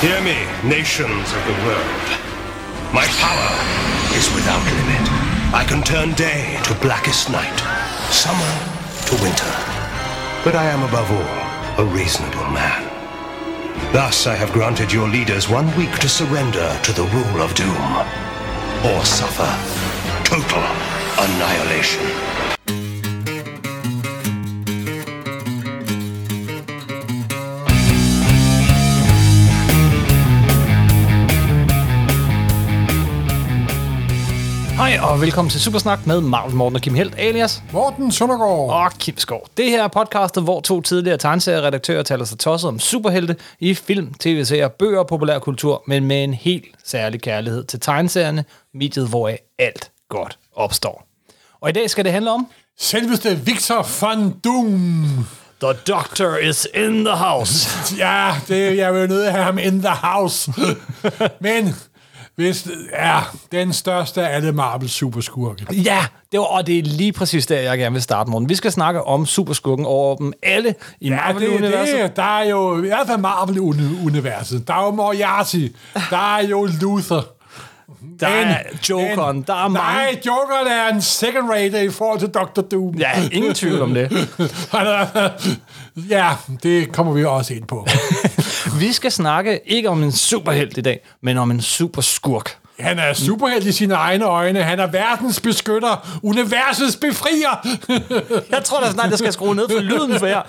Hear me, nations of the world. My power is without limit. I can turn day to blackest night, summer to winter. But I am above all a reasonable man. Thus, I have granted your leaders one week to surrender to the rule of doom, or suffer total annihilation. Hej og velkommen til Supersnak med Marvel Morten og Kim Helt alias Morten Søndergaard. og Kim Skov. Det her er podcastet, hvor to tidligere tegneserieredaktører taler sig tosset om superhelte i film, tv-serier, bøger og populærkultur, men med en helt særlig kærlighed til tegneserierne, mediet hvoraf alt godt opstår. Og i dag skal det handle om Selveste Victor van Doom. The Doctor is in the house. Ja, det, jeg vil jo nødt at have ham in the house. Men hvis er den største af alle Marvel superskurke. Ja, det var, og det er lige præcis der, jeg gerne vil starte, Morten. Vi skal snakke om superskurken over dem alle i Ja, Marvel-universet. det, det, der er jo i hvert fald Marvel-universet. Der er jo Moriarty. Der er jo Luther. Der er Men- Jokeren, men- der er mange. Nej, Jokeren er en second rate i forhold til Dr. Doom. Ja, ingen tvivl om det. Er- ja, det kommer vi også ind på. Vi skal snakke ikke om en superhelt i dag, men om en superskurk. Han er superhelt i sine egne øjne. Han er verdens beskytter. Universets befrier. Jeg tror da snart, jeg skal skrue ned for lyden for jer.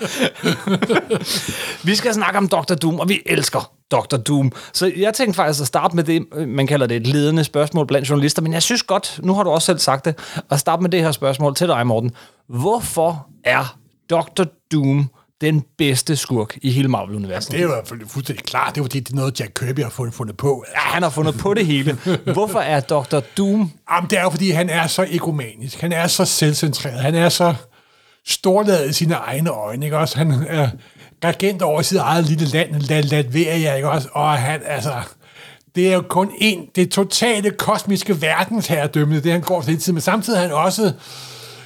Vi skal snakke om Dr. Doom, og vi elsker Dr. Doom. Så jeg tænkte faktisk at starte med det, man kalder det et ledende spørgsmål blandt journalister, men jeg synes godt, nu har du også selv sagt det, at starte med det her spørgsmål til dig, Morten. Hvorfor er Dr. Doom den bedste skurk i hele Marvel-universet? Det er jo fuldstændig klart. Det er fordi, det er noget, Jack Kirby har fundet, fundet på. Ja, han har fundet på det hele. Hvorfor er Dr. Doom Jamen, det er jo fordi, han er så egomanisk. Han er så selvcentreret. Han er så storladet i sine egne øjne. Ikke? Også, han er regent over sit eget lille land, Lat- Latveria, ikke også? Og han, altså... Det er jo kun en, det totale kosmiske verdensherredømme, det han går til hele tiden, men samtidig er han også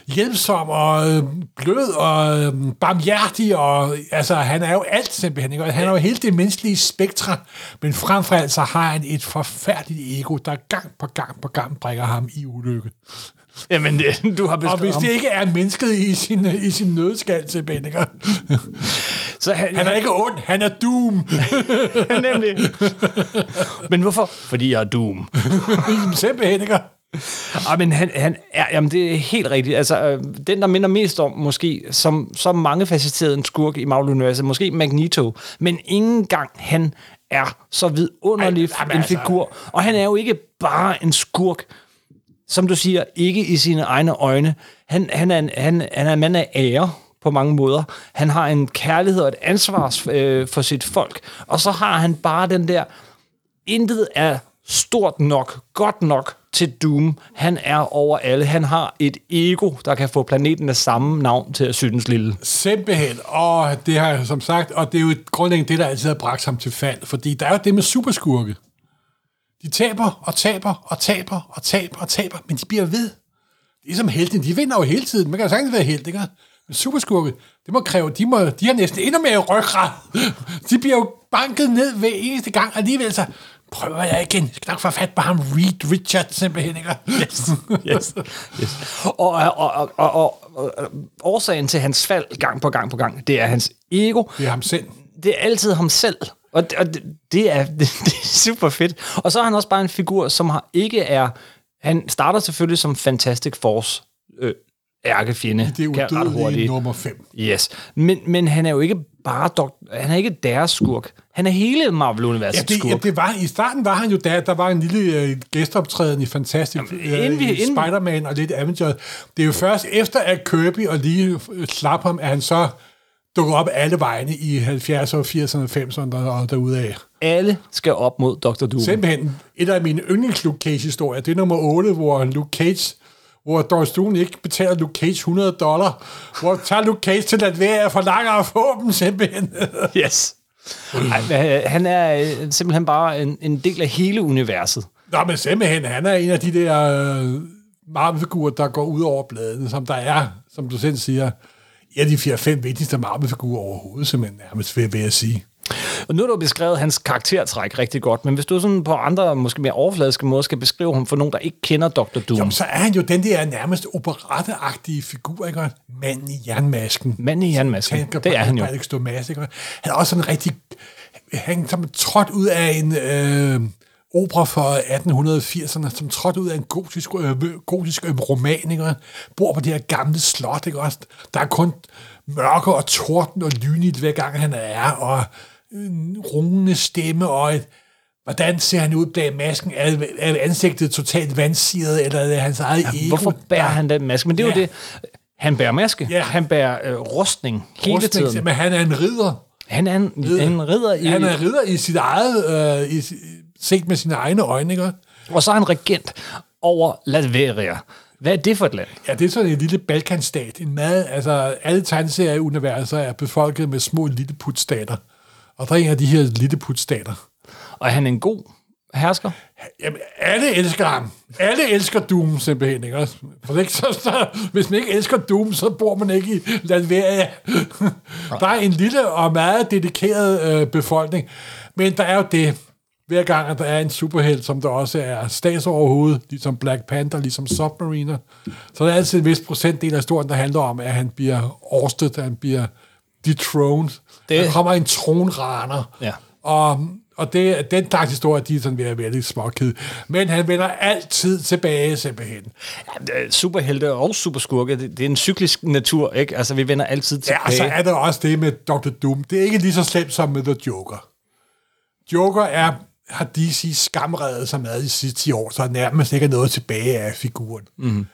hjælpsom og øh, blød og øh, barmhjertig, og altså, han er jo alt simpelthen, ikke? Og han er jo hele det menneskelige spektra, men frem for alt så har han et forfærdeligt ego, der gang på gang på gang brækker ham i ulykke. Jamen, det, du har Og beskrevet hvis ham. det ikke er mennesket i sin, i sin nødskal til ikke? Så han, Han er ikke ond, han er doom. Nemlig. Men hvorfor? Fordi jeg er Doom. simpelthen, ikke? Ej, men han, han er, jamen det er helt rigtigt. Altså, øh, den, der minder mest om, måske, som, som mange facetteret en skurk i Marvel-universet, måske Magneto, men ingen gang han er så vidunderlig Ej, en altså- figur. Og han er jo ikke bare en skurk, som du siger, ikke i sine egne øjne. Han, han, er, en, han, han er en mand af ære på mange måder. Han har en kærlighed og et ansvar øh, for sit folk. Og så har han bare den der, intet er stort nok, godt nok til Doom. Han er over alle. Han har et ego, der kan få planeten af samme navn til at synes lille. Simpelthen, og det har jeg som sagt, og det er jo grundlæggende det, der altid har bragt ham til fald, fordi der er jo det med superskurke. De taber og taber og taber og taber og taber, men de bliver ved. Det er som helten, de vinder jo hele tiden. Man kan jo sagtens være helt, ikke? Men superskurke, det må kræve, de, må, de har næsten endnu mere ryggrad. De bliver jo banket ned hver eneste gang, og alligevel så prøver jeg igen. Jeg skal nok få fat på ham, Reed Richards simpelthen, ikke? Yes, yes, yes. Og, og, og, og, og, og, og årsagen til hans fald gang på gang på gang, det er hans ego. Det er ham selv. Det er altid ham selv. Og, det, og det, det, er, det, det er super fedt. Og så er han også bare en figur, som har, ikke er... Han starter selvfølgelig som Fantastic Force øh, ærkefjende. Det er kan ret hurtigt. nummer 5. Yes. Men, men han er jo ikke bare dok- han er ikke deres skurk. Han er hele Marvel-universets Ja, det, skurk. ja, det var, I starten var han jo der, der var en lille øh, gæsteoptræden i Fantastic Jamen, øh, inden vi- i inden- Spider-Man og lidt Avengers. Det er jo først efter, at Kirby og lige øh, slap ham, at han så dukker op alle vegne i 70'erne, 80'erne, 90'erne og derudaf. Alle skal op mod Dr. Doom. Simpelthen et af mine yndlings Luke Cage-historier, det er nummer 8, hvor Luke Cage hvor Doris Doom ikke betaler Luke Cage 100 dollar, hvor tager Luke Cage til at være for langt at få dem simpelthen. Yes. Ej, hvad- han er øh, simpelthen bare en, en del af hele universet. Nå, men simpelthen, han er en af de der øh, Marvel-figurer, der går ud over bladene, som der er, som du selv siger, af de fire-fem vigtigste Marvel-figurer overhovedet, simpelthen nærmest, vil, vil jeg sige. Og nu har du beskrevet hans karaktertræk rigtig godt, men hvis du sådan på andre, måske mere overfladiske måder, skal beskrive ham for nogen, der ikke kender Dr. Doom. Jamen, så er han jo den der nærmest operetteagtige figur, ikke? Manden i jernmasken. Manden i jernmasken, det er han jo. Alex Domas, ikke? Han er også sådan rigtig... Han som trådt ud af en... Øh, opera fra 1880'erne, som trådte ud af en gotisk, øh, gotisk øh, roman, ikke? bor på det her gamle slot, ikke? Der er kun mørke og torden og lynigt hver gang han er, og en rungende stemme, og et, hvordan ser han ud bag masken? Er, er ansigtet totalt vandsiret, eller er hans eget ja, ego? Hvorfor bærer han den maske? Men det er ja. jo det, han bærer maske, ja. han bærer øh, rustning hele rustning, tiden. Men han er en ridder. Han er en ridder, en ridder i... Han er ridder i sit eget... Øh, i, set med sine egne øjne, ikke? Og så er han regent over Latveria. Hvad er det for et land? Ja, det er sådan en lille Balkanstat. En meget, altså, alle tegneserier-universer er befolket med små lilleputstater. Og der er en af de her lilleputstater. Og er han en god hersker? Jamen, alle elsker ham. Alle elsker Doom, simpelthen. Ikke? For ikke, så, så, hvis man ikke elsker Doom, så bor man ikke i Latveria. der er en lille og meget dedikeret øh, befolkning. Men der er jo det, hver gang, at der er en superhelt, som der også er statsoverhovedet, ligesom Black Panther, ligesom Submariner, så er der altid en vis procentdel af historien, der handler om, at han bliver årstet, at han bliver dethroned. Det... Der kommer en tronraner. Ja. Og, og det, den slags historie, de er sådan ved at være lidt småkede. Men han vender altid tilbage, simpelthen. Ja, superhelte og superskurke, det, det er en cyklisk natur, ikke? Altså, vi vender altid tilbage. Ja, og så er der også det med Dr. Doom. Det er ikke lige så slemt som med The Joker. Joker er har DC skamredet sig med de sidste 10 år, så er nærmest ikke noget tilbage af figuren. Mm.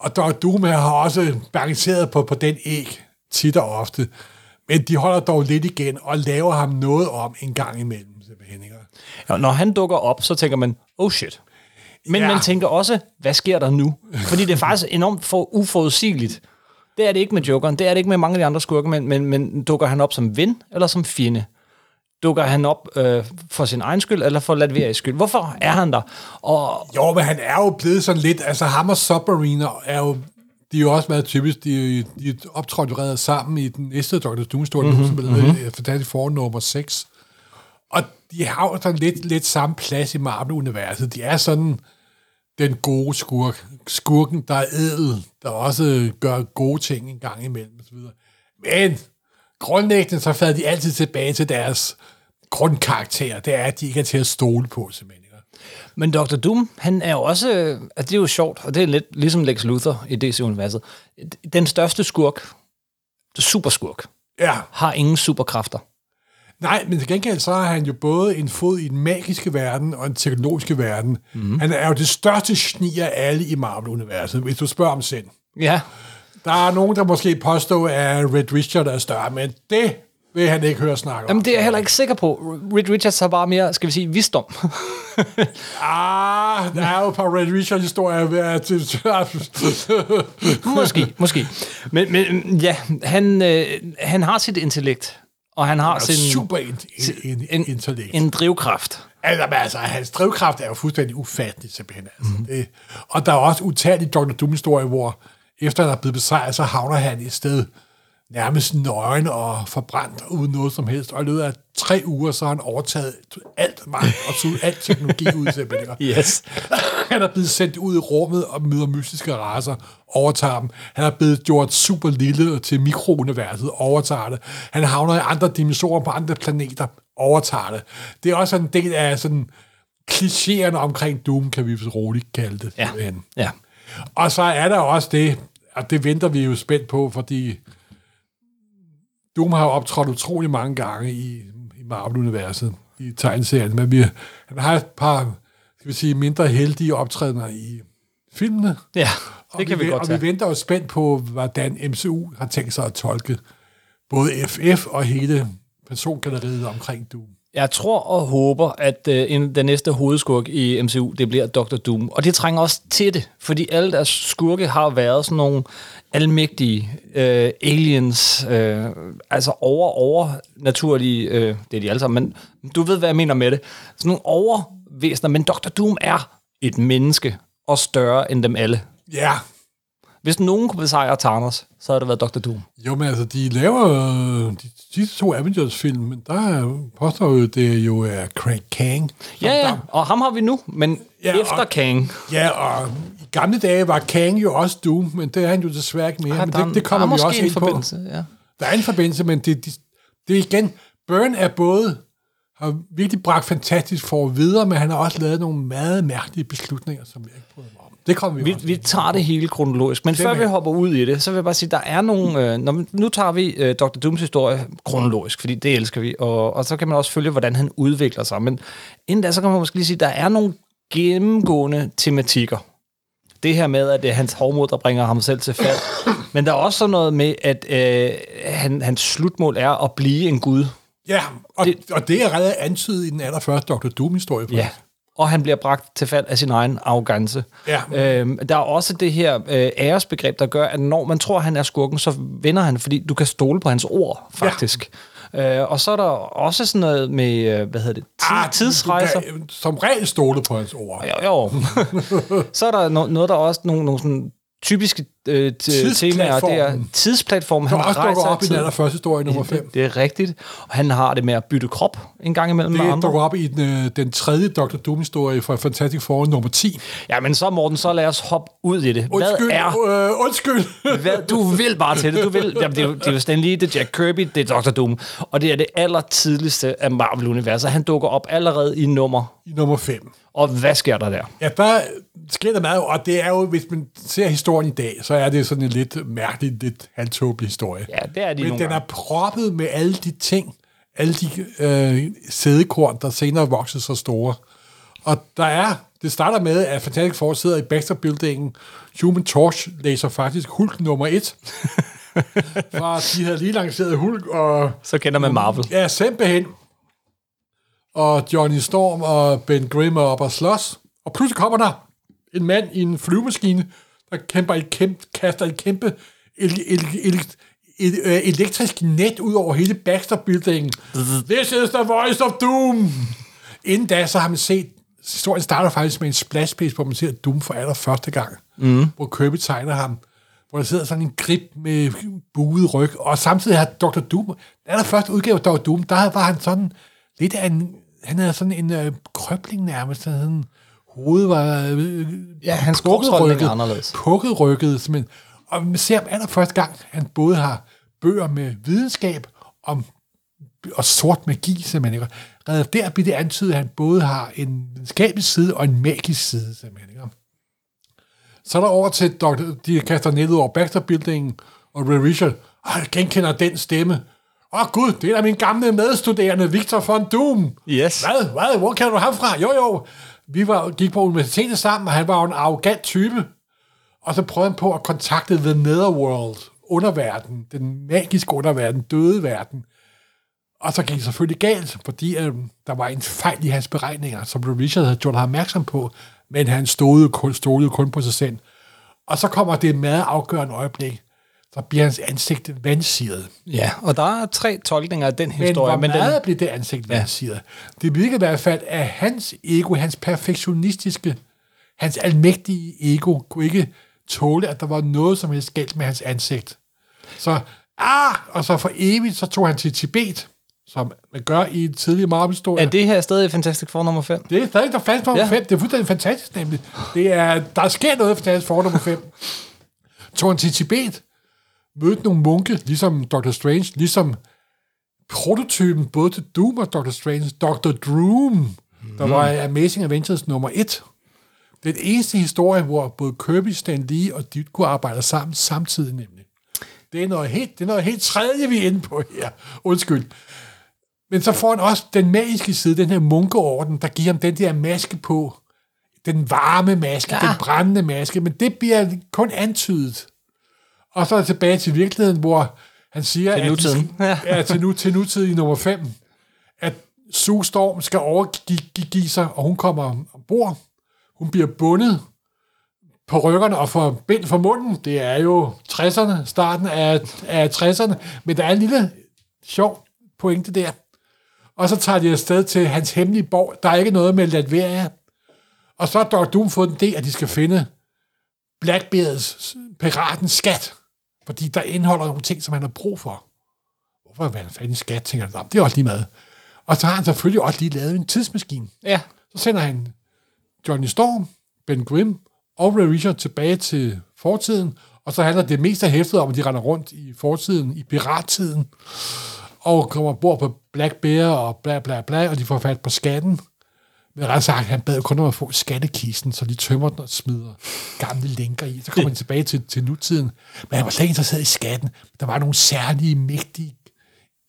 Og Dr. Doom har også balanceret på, på den æg tit og ofte. Men de holder dog lidt igen og laver ham noget om en gang imellem. Simpelthen, ikke? Ja, når han dukker op, så tænker man, oh shit. Men ja. man tænker også, hvad sker der nu? Fordi det er faktisk enormt for uforudsigeligt. Det er det ikke med Jokeren, det er det ikke med mange af de andre skurke, men, men, men dukker han op som ven eller som fjende? dukker han op øh, for sin egen skyld, eller for Latverias skyld? Hvorfor er han der? Og, jo, men han er jo blevet sådan lidt, altså ham og Submariner er jo, de er jo også meget typisk, de, de optrådte sammen i den næste Dr. Doom-story, mm-hmm, som mm-hmm. fantastisk for nummer 6. Og de har jo sådan lidt, lidt samme plads i Marvel-universet. De er sådan den gode skurk. Skurken, der er edel, der også gør gode ting en gang imellem osv. Men grundlæggende så falder de altid tilbage til deres grundkarakter. Det er, at de ikke er til at stole på, simpelthen. Men Dr. Doom, han er jo også, altså det er jo sjovt, og det er lidt ligesom Lex Luthor i DC-universet. Den største skurk, superskurk, ja. har ingen superkræfter. Nej, men til gengæld så har han jo både en fod i den magiske verden og en teknologiske verden. Mm. Han er jo det største geni af alle i Marvel-universet, hvis du spørger om sind. Ja. Der er nogen, der måske påstår, at Red Richard er større, men det vil han ikke høre snakke om. Jamen, det er jeg heller ikke sikker på. Red Richards har bare mere, skal vi sige, visdom. ah, der er jo et par Red Richards-historier ved at... måske, måske. Men, men ja, han, øh, han har sit intellekt, og han har sin... Super in, in, in, intellekt. En drivkraft. Altså, altså, hans drivkraft er jo fuldstændig ufattelig, simpelthen. Altså. Mm. Det, og der er også utallige Dr. Doom-historier, hvor efter han er blevet besejret, så havner han i sted nærmest nøgen og forbrændt uden noget som helst. Og i løbet af tre uger, så har han overtaget alt magt og tog alt teknologi ud til Yes. Han er blevet sendt ud i rummet og møder mystiske raser, overtager dem. Han er blevet gjort super lille til mikrouniverset, overtager det. Han havner i andre dimensioner på andre planeter, overtager det. Det er også en del af sådan klichéerne omkring Doom, kan vi roligt kalde det. Ja. ja. Og så er der også det, og det venter vi jo spændt på, fordi Doom har jo optrådt utrolig mange gange i, i Marvel-universet, i tegneserien, men vi, han har et par, skal vi sige, mindre heldige optrædener i filmene. Ja, det og kan vi, vi godt Og vi venter jo spændt på, hvordan MCU har tænkt sig at tolke både FF og hele persongalleriet omkring Doom. Jeg tror og håber, at øh, den næste hovedskurk i MCU, det bliver Dr. Doom. Og det trænger også til det, fordi alle deres skurke har været sådan nogle almægtige øh, aliens, øh, altså over, over naturlige, øh, det er de alle sammen, men du ved, hvad jeg mener med det. Sådan nogle overvæsener, men Dr. Doom er et menneske og større end dem alle. Ja. Hvis nogen kunne besejre Thanos, så havde det været Dr. Doom. Jo, men altså, de laver øh, de sidste to Avengers-film, men der er- påstår jo, det jo er Craig Kang. Ja, ja, der- og ham har vi nu, men Ja, efter og- Kang. Ja, og gamle dage var Kang jo også Doom, men det er han jo desværre ikke mere. har Men det, det kommer der er vi også en ind på. forbindelse, Ja. Der er en forbindelse, men det, det, det er igen... Burn er både har virkelig bragt fantastisk for videre, men han har også lavet nogle meget mærkelige beslutninger, som jeg ikke bryder mig om. Det kommer vi, Vi, også vi ind på. tager det hele kronologisk, men Det før vi hopper ud i det, så vil jeg bare sige, der er nogle... Øh, når, nu tager vi øh, Dr. Dooms historie kronologisk, fordi det elsker vi, og, og så kan man også følge, hvordan han udvikler sig. Men inden da, så kan man måske lige sige, der er nogle gennemgående tematikker. Det her med, at det er hans hovmod, der bringer ham selv til fald. Men der er også sådan noget med, at øh, han, hans slutmål er at blive en gud. Ja, og Det- og det er allerede antydet i den allerførste Dr. Doom-historie. Ja. Og han bliver bragt til fald af sin egen arrogance. Ja. Øhm, der er også det her øh, æresbegreb, der gør, at når man tror, han er skurken, så vinder han, fordi du kan stole på hans ord, faktisk. Ja. Øh, og så er der også sådan noget med, øh, hvad hedder det, tid, Ah, tidsrejser. Kan som regel stole på hans ord. Jo, jo. så er der no- noget, der er også nogle, nogle sådan typiske øh, temaer. Det er Tidsplatformen. Han også dukker op i den allerførste historie, nummer 5. Det er rigtigt. Og han har det med at bytte krop en gang imellem med Det andre. dukker op i den, øh, den tredje Dr. Doom-historie fra Fantastic Four nummer 10. Ja, men så Morten, så lad os hoppe ud i det. Undskyld, Hvad er øh, undskyld. Hvad, du vil bare til det. Du vil, jamen, det, er, jo- det er jo Stan Lee, det er Jack Kirby, det er Dr. Doom. Og det er det allertidligste af Marvel-universet. Han dukker op allerede i nummer. I nummer 5. Og hvad sker der der? Ja, der sker der meget, og det er jo, hvis man ser historien i dag, så er det sådan en lidt mærkelig, lidt halvtåbelig historie. Ja, det er de Men nogle den er gange. proppet med alle de ting, alle de øh, sædekorn, der senere voksede så store. Og der er, det starter med, at Fantastic Four sidder i Baxter-buildingen. Human Torch læser faktisk Hulk nummer 1. For de havde lige lanceret Hulk, og Så kender man Marvel. Ja, simpelthen. Og Johnny Storm og Ben Grimm er op og slås. Og pludselig kommer der en mand i en flyvemaskine, der kæmper et kæmpe, kaster et kæmpe el, el, el, et, øh, elektrisk net ud over hele Baxter-buildingen. This is the voice of Doom! Inden da, så har man set, historien starter faktisk med en splash page, hvor man ser Doom for allerførste gang. Mm. Hvor Kirby tegner ham. Hvor der sidder sådan en grip med buet ryg. Og samtidig har Dr. Doom, den allerførste udgave af Dr. Doom, der var han sådan lidt af en, han havde sådan en øh, krøbling nærmest. Sådan, hovedet var øh, Ja, hans kropsholdning er anderledes. Pukket rykket, simpelthen. Og man ser ham allerførste gang, han både har bøger med videnskab om og sort magi, simpelthen. Ikke? Redder der bliver det antydet, at han både har en videnskabelig side og en magisk side, simpelthen. Ikke? Så er der over til Dr. De kaster ned ud over Baxter-buildingen, og Ray Richard, "Ah, jeg genkender den stemme. Åh oh, gud, det er da min gamle medstuderende, Victor von Doom. Yes. Hvad? Hvad? Hvor kan du ham fra? Jo, jo. Vi var, gik på universitetet sammen, og han var jo en arrogant type. Og så prøvede han på at kontakte The Netherworld, underverden, den magiske underverden, døde verden. Og så gik det selvfølgelig galt, fordi øh, der var en fejl i hans beregninger, som Richard havde gjort ham opmærksom på, men han stolede kun, stolede kun på sig selv. Og så kommer det meget afgørende øjeblik, så bliver hans ansigt vandsiret. Ja, og der er tre tolkninger af den Men historie. hvor Men meget den, bliver det ansigt vandsiret? Det virker i hvert fald, at hans ego, hans perfektionistiske, hans almægtige ego, kunne ikke tåle, at der var noget som helst galt med hans ansigt. Så, ah, og så for evigt, så tog han til Tibet, som man gør i en tidlig Marvel-historie. er det her stadig Fantastic Four nummer 5? Det er stadig der fast nummer Ja. 5. Det er fuldstændig fantastisk, nemlig. Det er, der sker noget for Fantastisk for nummer 5. Tog han til Tibet, mødte nogle munke, ligesom Dr. Strange, ligesom prototypen både til Doom og Dr. Strange, Dr. Droom, der var Amazing Avengers nummer 1. Det er den eneste historie, hvor både Kirby, Stan Lee og Ditko arbejder sammen samtidig nemlig. Det er noget helt, det er noget helt tredje, vi er inde på her. Undskyld. Men så får han også den magiske side, den her munkeorden, der giver ham den der maske på. Den varme maske, ja. den brændende maske, men det bliver kun antydet. Og så er det tilbage til virkeligheden, hvor han siger... Til at- nutiden. Ja. Til, nu, til nutiden i nummer 5. At Sue Storm skal overgive sig, og hun kommer ombord. Hun bliver bundet på ryggerne og får bind for munden. Det er jo 60'erne, starten af, af 60'erne. Men der er en lille sjov pointe der. Og så tager de afsted til hans hemmelige borg. Der er ikke noget med Latveria. Og så har Dr. Doom fået den idé, at de skal finde Blackbeards piratens skat, fordi der indeholder nogle ting, som han har brug for. Hvorfor han fanden skat, tænker han, det er også lige meget. Og så har han selvfølgelig også lige lavet en tidsmaskine. Ja. Så sender han Johnny Storm, Ben Grimm og Ray Richard tilbage til fortiden, og så handler det mest af hæftet om, at de render rundt i fortiden, i pirattiden, og kommer bord på Black Bear og bla bla bla, og de får fat på skatten. Men ret sagt, han bad kun om at få skattekisten, så de tømmer den og smider gamle lænker i. Så kommer han tilbage til, til nutiden. Men han var slet ikke interesseret i skatten. Der var nogle særlige, mægtige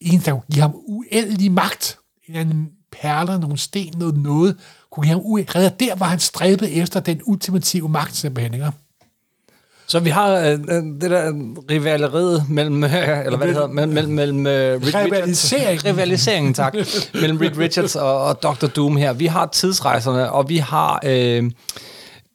en, der kunne give ham uendelig magt. En eller anden perler, nogle sten, noget noget, kunne give ham uendelig. Der var han stræbet efter den ultimative magt, simpelthen. Ikke? Så vi har øh, øh, det der rivaleriet mellem, øh, eller hvad det hedder, mellem, mellem, mellem øh, Rick Rivaliseringen. Tak, mellem Rick Richards og, og Dr. Doom her. Vi har tidsrejserne, og vi har øh,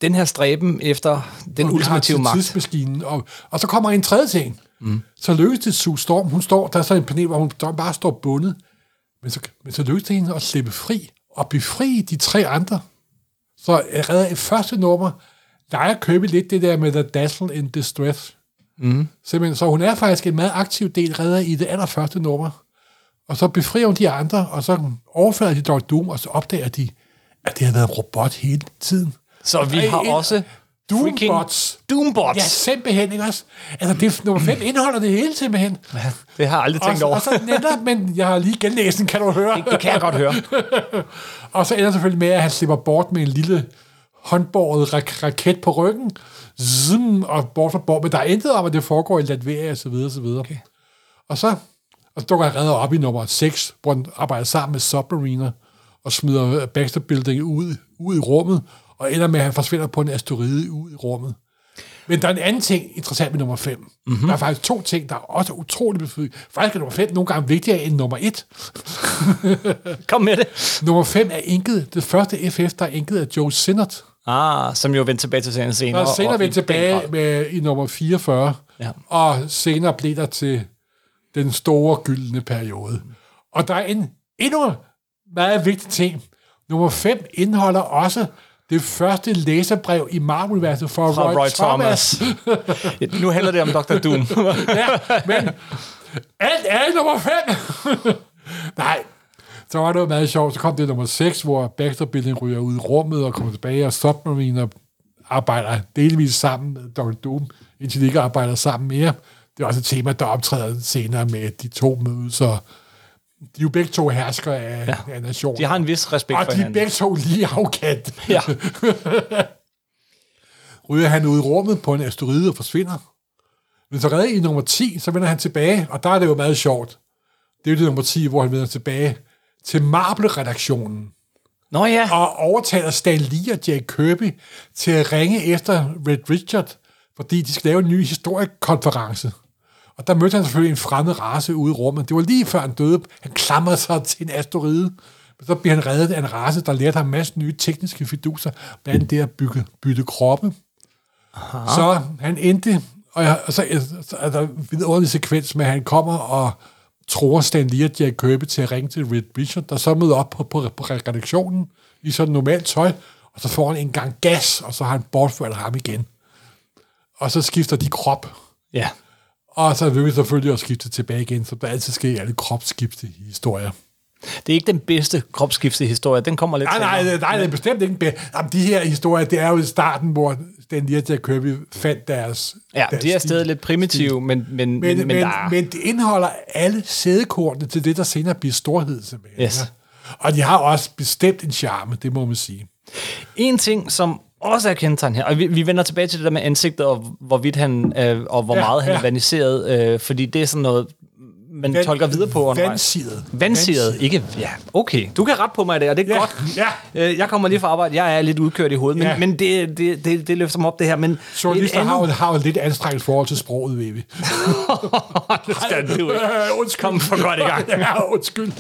den her stræben efter den Og ultimative magt. Tidsmaskinen, og, og så kommer en tredje ting. Mm. Så lykkes det Sue Storm. Hun står, der er så en panel, hvor hun bare står bundet. Men så, men så lykkes det hende at slippe fri og befri de tre andre. Så redder et første nummer, leger købe lidt det der med The Dazzle in Distress. Mm. Simpelthen, så hun er faktisk en meget aktiv del redder i det allerførste nummer. Og så befrier hun de andre, og så overfører de Dr. Doom, og så opdager de, at det har været en robot hele tiden. Så vi har en- også Doombots. Doombots. Ja, simpelthen, ikke også? Altså, det, nummer 5 indeholder det hele simpelthen. Det har jeg aldrig Og, tænkt så- over. og så netop, men jeg har lige genlæst den, kan du høre. Det kan jeg godt høre. Og så ender det selvfølgelig med, at han slipper bort med en lille håndbåret rak- raket på ryggen. Zoom, og bort fra bord. Men der er intet om, at det foregår i Latveria, og så videre, og så videre. Okay. Og så, og så dukker han redder op i nummer 6, hvor han arbejder sammen med Submariner, og smider Baxter Building ud, ud i rummet, og ender med, at han forsvinder på en asteroide ud i rummet. Men der er en anden ting interessant med nummer 5. Mm-hmm. Der er faktisk to ting, der er også utrolig betydning. Faktisk er nummer 5 nogle gange vigtigere end nummer 1. Kom med det. Nummer 5 er inket, det første FF, der er inket af Joe Sinnott. Ah, som jo vendte tilbage til serien senere. Der er senere og i vendt den tilbage med, i nummer 44, Ja. og senere blev der til den store gyldne periode. Og der er en endnu meget vigtig ting. Nummer 5 indeholder også det første læserbrev i Marvel-verset for Fra Roy, Roy Thomas. Thomas. Ja, nu handler det om Dr. Doom. ja, men alt er nummer 5. Nej, så var det jo meget sjovt. Så kom det nummer 6, hvor Baxter Building ryger ud i rummet og kommer tilbage, og Submariner arbejder delvis sammen med Dr. Doom, indtil de ikke arbejder sammen mere. Det er også et tema, der optræder senere med de to mødes, så de er jo begge to hersker af, ja. af nationen. De har en vis respekt og for de er hinanden. begge to lige afkant. Ja. ryger han ud i rummet på en asteroide og forsvinder. Men så redder i nummer 10, så vender han tilbage, og der er det jo meget sjovt. Det er jo det nummer 10, hvor han vender tilbage til Marble-redaktionen, Nå ja. og overtaler Stan Lee og Jack Kirby til at ringe efter Red Richard, fordi de skal lave en ny historiekonference. Og der mødte han selvfølgelig en fremmed race ude i rummet. Det var lige før han døde. Han klamrede sig til en asteroide. Men så bliver han reddet af en race, der lærte ham en masse nye tekniske fiduser, blandt andet det at bygge, bytte kroppe. Aha. Så han endte, og, jeg, og så, så er der en vidunderlig sekvens med, at han kommer og tror Stan Lee og Jack Kirby til at ringe til Red Richard, der så møder op på, på, på redaktionen i sådan normalt tøj, og så får han en gang gas, og så har han bortført ham igen. Og så skifter de krop. Ja. Og så vil vi selvfølgelig også skifte tilbage igen, som der altid sker i alle kropsskifte historier. Det er ikke den bedste kropsskifte historie. Den kommer lidt Nej, nej, senere. nej, det er bestemt ikke en bedre. Jamen, de her historier, det er jo i starten, hvor Stan Lee og Jack Kirby fandt deres... Ja, deres de er stadig lidt primitive, men, men, men, Men, men, men, der er... men det indeholder alle sædekortene til det, der senere bliver storhed. Yes. Og de har også bestemt en charme, det må man sige. En ting, som også er kendetegn her, og vi, vi vender tilbage til det der med ansigtet, og hvorvidt han, øh, og hvor Ja, meget han ja. er vaniseret, øh, fordi det er sådan noget, man Van, tolker videre på undervejs. Vandsidet. Vandsiret, ikke... Ja, okay. Du kan ret på mig i det, og det er Ja, godt. ja. Øh, Jeg kommer lige fra arbejde. Jeg er lidt udkørt i hovedet, men, Ja. men det, det, det, det løfter mig op, det her. Men Journalister et har, jo, andet- har jo lidt anstrengt forhold til sproget, ved vi. det skal du ikke. Øh, undskyld. Kom for godt i gang. ja, undskyld.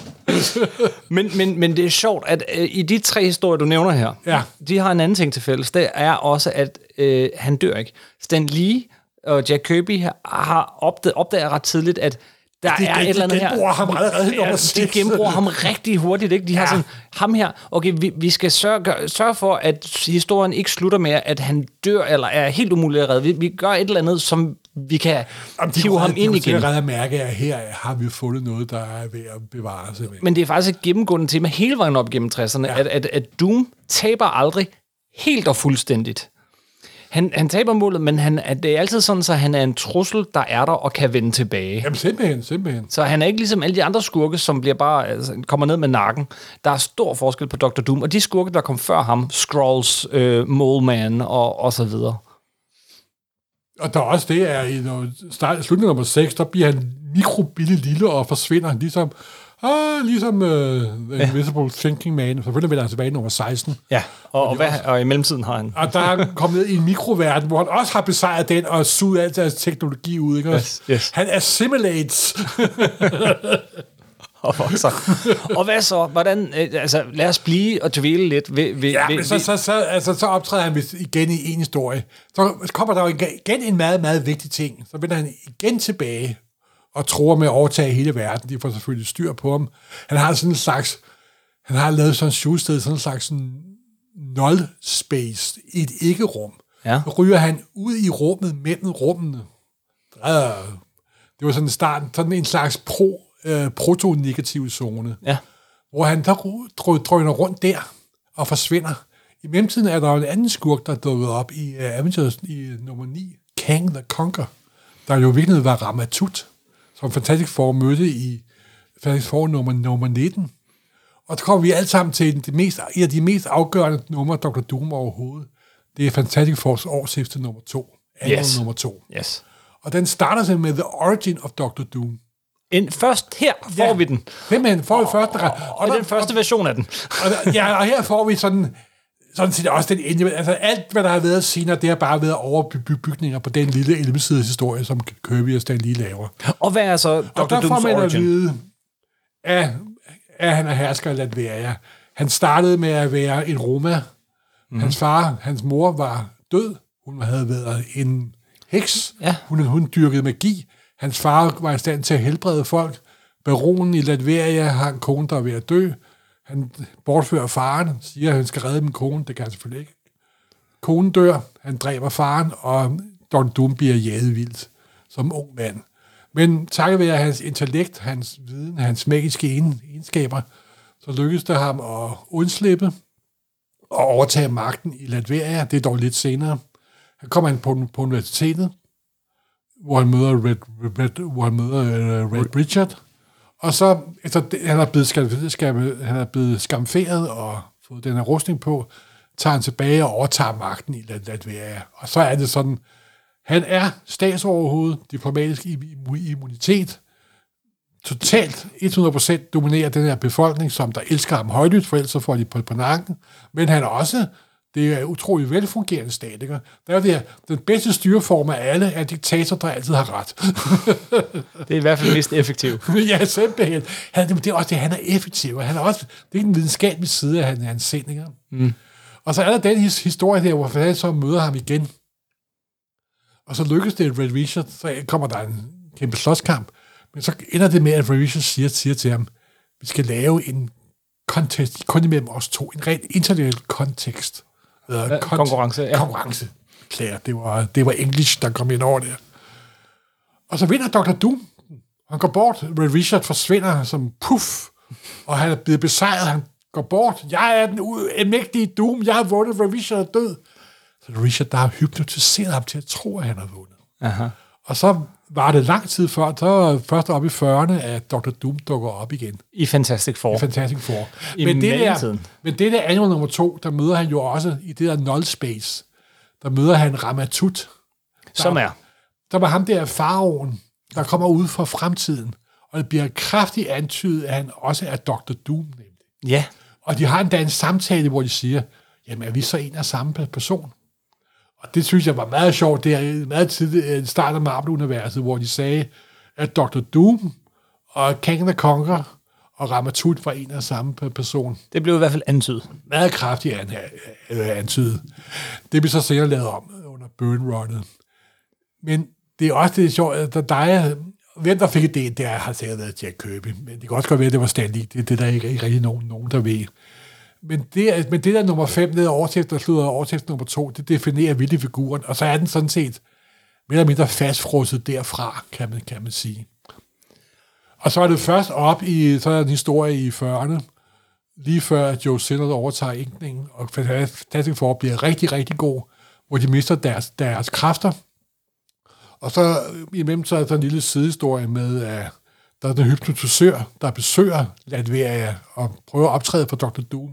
Men, men, men det er sjovt, at øh, i de tre historier, du nævner her, Ja. de har en anden ting til fælles. Det er også, at øh, han dør ikke. Stan Lee og Jack Kirby har opdaget, opdager ret tidligt, at Der Det- er det- et eller andet det her. genbruger ham allerede nummer Ja, de seks. genbruger ham rigtig hurtigt. Ikke? De har Ja. sådan, ham her, okay, vi, vi skal sørge, gør- sørge for, at historien ikke slutter med, at han dør, eller er helt umulig at redde. Vi, vi gør et eller andet, som vi kan Jamen, de hive kunne ham ind de igen. sikkert ret mærke, at her har vi fundet noget, der er ved at bevare simpelthen. Men det er faktisk et gennemgående tema hele vejen op gennem 60'erne, ja. at, at, at Doom taber aldrig helt og fuldstændigt. Han, han taber målet, men han, det er altid sådan, så han er en trussel, der er der og kan vende tilbage. Jamen simpelthen, simpelthen. Så han er ikke ligesom alle de andre skurke, som bliver bare altså, kommer ned med nakken. Der er stor forskel på Dr. Doom, og de skurke, der kom før ham, Skrulls, øh, Mole Man og, og så videre. Og der er også det, at i start, slutningen nummer 6, der bliver han mikrobille lille og forsvinder, ligesom, ah, ligesom uh, The Invisible Thinking Man. Selvfølgelig vender han tilbage nummer 16. Ja, og, og, hvad, og i mellemtiden har han... Og der er han kommet ned i en mikroverden, hvor han også har besejret den og suget alt deres teknologi ud. Ikke? Yes, yes. Han assimilates. Og, og hvad så? Hvordan, øh, altså, lad os blive og dvæle lidt ved... ved, Ja, ved, men så, så, så, altså, så optræder han igen i en historie. Så kommer der jo igen en meget, meget vigtig ting. Så vender han igen tilbage og tror med at overtage hele verden. De får selvfølgelig styr på ham. Han har sådan en slags... Han har lavet sådan et shoested, sådan en slags sådan null space i et ikke-rum. Ja. Så ryger han ud i rummet mellem rummene. Øh, Det var sådan en start, sådan en slags pro, øh, proto-negativ zone ja. hvor han der drøner rundt der og forsvinder. I mellemtiden er der en anden skurk, der er dukket op i uh, Avengers i uh, nummer 9, Kang the Conquer, der jo virkelig var Ramatut, som Fantastic Four mødte i Fantastic Four nummer, nummer 19. Og så kommer vi alle sammen til det mest, et af de mest afgørende numre, Dr. Doom overhovedet. Det er Fantastic Fours årsefte nummer 2. Annual Yes. nummer 2. Yes. Og den starter sig med The Origin of Dr. Doom. En, først her får Ja. vi den. Simpelthen, får vi første gang. Og det er den første version af den. Og, ja, og her får vi sådan, sådan set også den endelige, altså alt, hvad der har været senere, det har bare været overbygninger bygninger på den lille 11 historie, som Kirby og Stan lige laver. Og hvad er så Dr. Og der får man at vide, at, at han er hersker i Latveria. Han startede med at være en Roma. Mm. Hans far, hans mor var død. Hun havde været en heks. Ja. Hun, hun dyrkede magi. Hans far var i stand til at helbrede folk. Baronen i Latveria har en kone, der er ved at dø. Han bortfører faren, siger, at han skal redde min kone. Det kan han selvfølgelig ikke. Konen dør, han dræber faren, og Don Doom bliver jaget vildt som ung mand. Men takket være hans intellekt, hans viden, hans magiske en- egenskaber, så lykkedes det ham at undslippe og overtage magten i Latveria. Det er dog lidt senere. Han kommer ind på, på universitetet, hvor han møder Red, Red, hvor han møder uh, Red Richard. Og så, efter det, han er blevet, skam, skam, han er blevet skamferet og fået den her rustning på, tager han tilbage og overtager magten i Latvia. Og så er det sådan, han er statsoverhoved, diplomatisk immunitet, totalt 100% dominerer den her befolkning, som der elsker ham højlydt, for ellers så får de på, på nakken. Men han er også, det er utrolig velfungerende stat, ikke? Der er det her, den bedste styreform af alle er diktator, der altid har ret. Det er i hvert fald mest effektivt. ja, simpelthen. Han, det er også det, han er effektiv, og han er også, det er en videnskabelig side af hans, hans sind, ikke? Mm. Og så er der den his, historie der, hvor han så møder ham igen. Og så lykkes det Red Richard, så kommer der en kæmpe slåskamp. Men så ender det med, at Red Richard siger, siger til ham, vi skal lave en contest, kun imellem os to, en rent intellektuel kontekst. Eller Ja, konkurrence, ja. Konkurrence. Klar, det var, det var English, der kom ind over der. Og så vinder Dr. Doom. Han går bort. Red Richard forsvinder som puff. Og han er blevet besejret. Han går bort. Jeg er den mægtige Doom. Jeg har vundet. Red Richard er død. Så Richard, der har hypnotiseret ham til at tro, at han har vundet. Aha. Og så var det lang tid før, så først op i 40'erne, at Dr. Doom dukker op igen. I Fantastic Four. Fantastic Four. I men, det der, men det der annual nummer to, der møder han jo også i det der null space, der møder han Ramatut, Som er. der var ham der faraoen, der kommer ud fra fremtiden, og det bliver kraftigt antydet, at han også er Dr. Doom, nemlig. Ja. Og de har endda en samtale, hvor de siger, jamen er vi så en af samme person? Og det synes jeg var meget sjovt. Det er meget tidligt øh, start af Marvel-universet, hvor de sagde, at Dr. Doom og Kang the Conquer og Ramatut var en af samme pe- person. Det blev i hvert fald antydet. Meget kraftigt an, øh, antydet. Det blev så senere lavet om under Burn Runnet. Men det er også det sjovt, at der, der er, hvem der fik idéen, det har sikkert været Jack Kirby. Men det kan også godt være, at det var Stan Lee. Det, det er der ikke, ikke rigtig nogen, nogen, der ved. Men det, er- men det der nummer 5 ned over overtæft, der slutter overtæft nummer 2, det definerer vildt figuren, og så er den sådan set mere eller mindre fastfrosset derfra, kan man, kan man sige. Og så er det først op i, så er der en historie i 40'erne, lige før Joe Sinners overtager inkningen, og Fantastic Four bliver rigtig, rigtig god, hvor de mister deres, deres kræfter. Og så imellem så er der en lille sidehistorie med, at der er den hypnotisør, der besøger Latveria og prøver at optræde for Dr. Doom.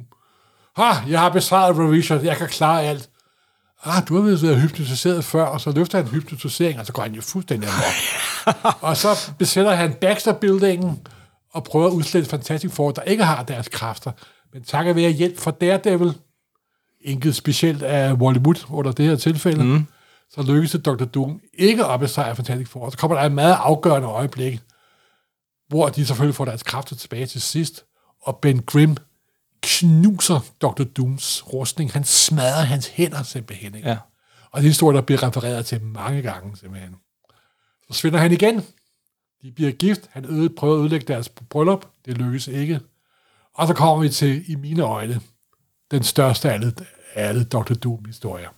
Ha, jeg har besvaret Revision, jeg kan klare alt. Ah, du har været hypnotiseret før, og så løfter han hypnotisering, og så går han jo fuldstændig amok. og så besætter han Baxter-buildingen, og prøver at udslette Fantastic Four, der ikke har deres kræfter. Men takket være hjælp fra Daredevil, enkelt specielt af Wally Wood under det her tilfælde, mm. så lykkes det Dr. Doom ikke at besejre Fantastic Four. Så kommer der en meget afgørende øjeblik, hvor de selvfølgelig får deres kræfter tilbage til sidst, og Ben Grimm knuser Dr. Dooms rustning. Han smadrer hans hænder simpelthen. Ikke? Ja. Og det er en historie, der bliver refereret til mange gange simpelthen. Så svinder han igen. De bliver gift. Han øde, prøver at ødelægge deres bryllup. Det lykkes ikke. Og så kommer vi til, i mine øjne, den største af alle, af alle Dr. Doom-historier.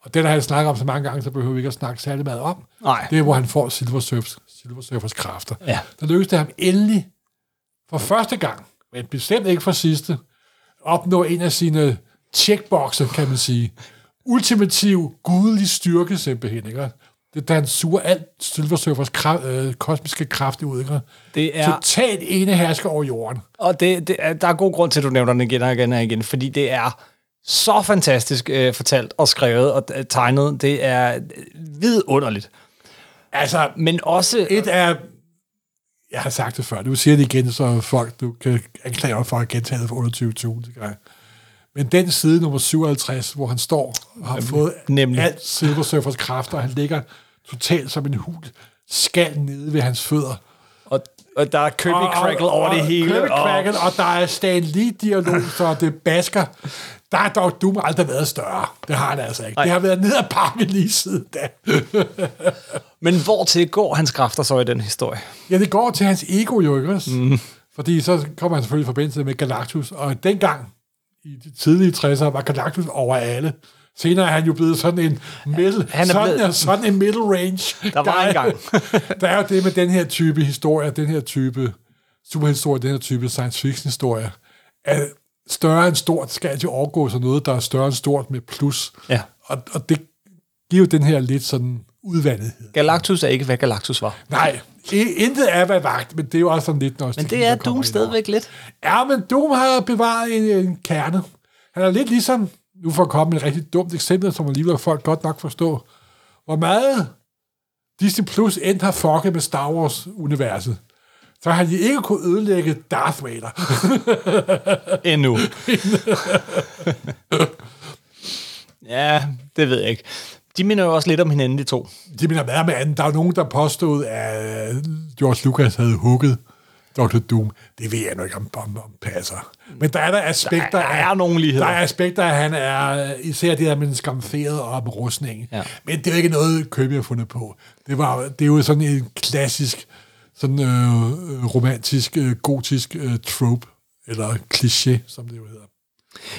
Og den har jeg snakket om så mange gange, så behøver vi ikke at snakke særlig meget om. Nej. Det er, hvor han får Silver, Surfs, Silver Surfers kræfter. Ja. Der lykkes det ham endelig, for første gang, men bestemt ikke for sidste, opnå en af sine checkboxer, kan man sige. Ultimativ, gudelig styrke simpelthen, ikke? Det da han suger alt Silver Surfers kraft, øh, kosmiske kraft ud, ikke? Det er, Totalt ene hersker over jorden. og det, det er, der er god grund til, at du nævner den igen og igen og igen, fordi det er så fantastisk øh, fortalt og skrevet og øh, tegnet. Det er øh, vidunderligt. Altså, Men også... et er... Jeg har sagt det før, du siger det igen, så folk, du kan anklage mig for at gentage det for 28.000 gange. Men den side nummer 57, hvor han står og har fået nemlig. alt Silver Surfers kræfter, og han ligger totalt som en hul skal nede ved hans fødder. Og, og der er Kirby Crackle over det hele. Kirby og- Crackle, og der er Stan Lee-dialog, så det basker. Der har dog Doom aldrig været større. Det har han altså ikke. Nej. Det har været ned ad pakken lige siden da. Men hvor til går hans kræfter så i den historie? Ja, det går til hans ego jo, ikke også? Mm. Fordi så kommer han selvfølgelig i forbindelse med Galactus, og dengang, i de tidlige 60'ere, var Galactus over alle. Senere er han jo blevet sådan en middle, Han er sådan, blevet- sådan en middle range. Der var er- engang. der er jo det med den her type historie, den her type superhistorie, den her type science fiction historie, at større end stort skal altid overgå sig noget, der er større end stort med plus. Ja. Og, og det giver jo den her lidt sådan udvandethed. Galactus er ikke, hvad Galactus var. Nej, intet er hvad vagt, men det er jo også sådan lidt nostalgi, Men det er der Doom stadigvæk lidt. Ja, men Doom har bevaret en, en kerne. Han er lidt ligesom, nu for at komme med et rigtig dumt eksempel, som alligevel folk godt nok forstå, hvor meget Disney Plus end har fucket med Star Wars-universet. Så har de ikke kunne ødelægge Darth Vader. Endnu. ja, det ved jeg ikke. De minder jo også lidt om hinanden, de to. De mener hvad med anden. Der er nogen, der påstod, at George Lucas havde hugget Dr. Doom. Det ved jeg nu ikke, om, om, om passer. Men der er der aspekter Der er af... nogle ligheder. Der er aspekter af, at han er især det der med den skamferede og med rustningen. Ja. Men det er jo ikke noget, Kirby har fundet på. Det, var, det er jo sådan en klassisk, sådan øh, romantisk, øh, gotisk øh, trope, eller kliché, som det jo hedder.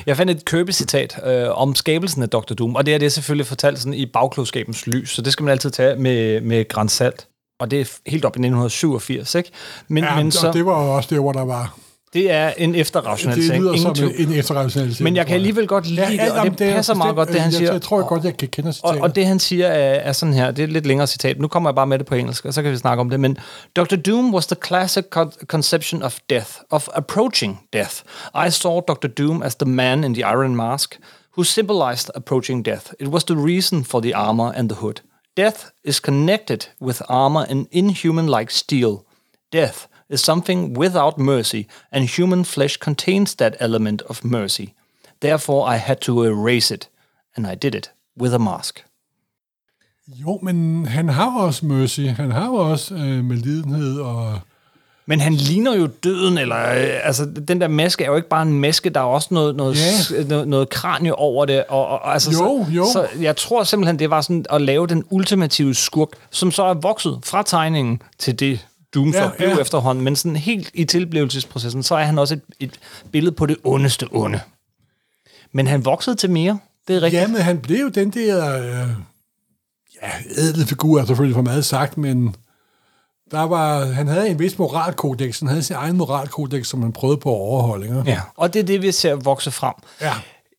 Jeg fandt et Kirby-citat øh, om skabelsen af Dr. Doom, og det er det selvfølgelig fortalt sådan i bagklogskabens lys, så det skal man altid tage med, med grænsalt. Og det er helt op i 1987, ikke? Men, Ja, men og så, det var jo også det, hvor der var... det er en Det efterrationalisering. lyder ingen som tvivl. en, efterrationalisering. Men jeg kan alligevel godt lide det, og jamen, det passer meget godt, det han jeg, siger. Jeg tror jeg godt, jeg kan kende Og, citatet. og det han siger er, er sådan her, det er et lidt længere citat. Nu kommer jeg bare med det på engelsk, og så kan vi snakke om det. Men Dr. Doom was the classic con- conception of death, of approaching death. I saw Dr. Doom as the man in the iron mask, who symbolized approaching death. It was the reason for the armor and the hood. Death is connected with armor and inhuman-like steel. Death is something without mercy, and human flesh contains that element of mercy. Therefore, I had to erase it, and I did it with a mask. Jo, men han har også mercy. Han har også øh, medlidenhed og... Men han ligner jo døden, eller øh, altså, den der maske er jo ikke bare en maske, der er også noget, noget, yeah. noget, noget kranie over det. Og, og, altså, Jo, så, jo. Så jeg tror simpelthen, det var sådan at lave den ultimative skurk, som så er vokset fra tegningen til det, Doom Ja, blev ja. ja. efterhånden, men sådan helt i tilblivelsesprocessen, så er han også et, et billede på det ondeste onde. Men han voksede til mere, det er rigtigt. Ja, men han blev jo den der... Øh, ja, ædle figur er selvfølgelig for meget sagt, men der var, han havde en vis moralkodex. Han havde sin egen moralkodex, som han prøvede på at overholde. Ikke? Ja. Og det er det, vi ser vokse frem. ja.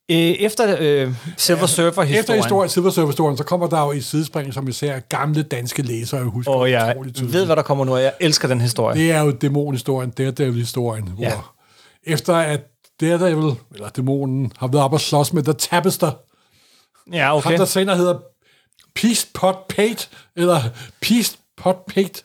Efter øh, Silver Surfer-historien... Efter historien, Silver Surfer-historien, så kommer der jo i sidespring, som vi ser, gamle danske læsere, husker Og jeg ved, hvad der kommer nu, og jeg elsker den historie. Det er jo dæmonhistorien, Daredevil-historien, hvor Ja. efter at Daredevil, eller dæmonen, har været op og slås med The Tapester, Ja, okay. okay. ham der senere hedder Peace Pot Pate, eller Peace Pot Pate,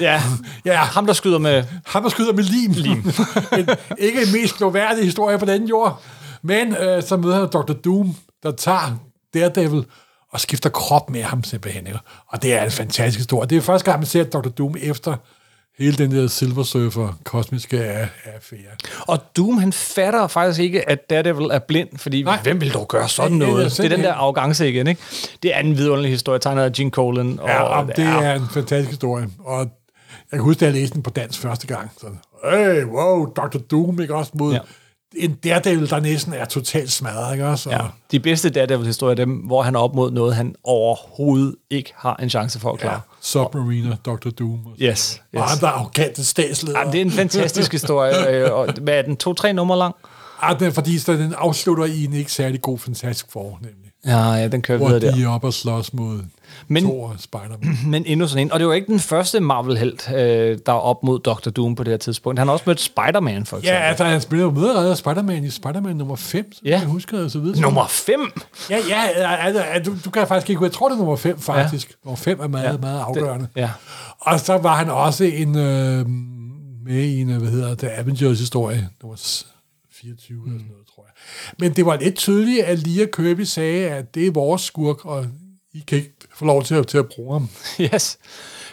Ja. Ja. Ham, der skyder med... ham der skyder med lim. lim. en, ikke en mest gloværdig historie på den jord, men øh, så møder han Dr. Doom, der tager Daredevil og skifter krop med ham simpelthen. Ikke? Og det er en fantastisk historie. Det er første gang, man ser Dr. Doom efter hele den der Silver Surfer kosmiske affære. Og Doom, han fatter faktisk ikke, at Daredevil er blind, fordi Nej. Hvem vil dog gøre sådan Ja, ja, noget? Det er den der arrogance igen, ikke? Det er en vidunderlig historie, tegnet af Gene Colan. Og, Ja, og det er en fantastisk historie. Og jeg kan huske, da jeg læste den på dansk første gang. Så, hey, wow, Dr. Doom, ikke også? Mod ja. Ja. en Daredevil, der næsten er totalt smadret, ikke også? Og, Ja. De bedste Daredevil-historier er dem, hvor han er op mod noget, han overhovedet ikke har en chance for at klare. ja. Submariner, Dr. Doom. Og, Yes, og yes. ham, der er arrogante statsleder. Ja, det er en fantastisk historie. øh, og, hvad er den? To-tre nummer lang? Ah, den, fordi så den afslutter i en ikke særlig god fantastisk for, nemlig. Ja, ja, den kører Hvor videre der. de er op og slås mod Men- Thor og Spider-Man. Men endnu sådan en. Og det var ikke den første Marvel-held, øh, der er op mod Dr. Doom på det her tidspunkt. Han har også mødt Spider-Man, for eksempel. ja, altså, han spiller jo medredder Spider-Man i Spider-Man nummer 5, så Ja. jeg husker og så videre. Nummer 5? Ja, ja, altså, du, du kan faktisk ikke... Jeg tror, det er nummer 5, faktisk. Ja. Nummer 5 er meget, ja. meget afgørende. Ja. Og så var han også en, øh, med i en, øh, hvad hedder det, Avengers-historie. Nummer s- 24 mm. eller sådan noget. Men det var lidt tydeligt, at Lia Kirby sagde, at det er vores skurk, og I kan ikke få lov til at, til at bruge ham. Yes.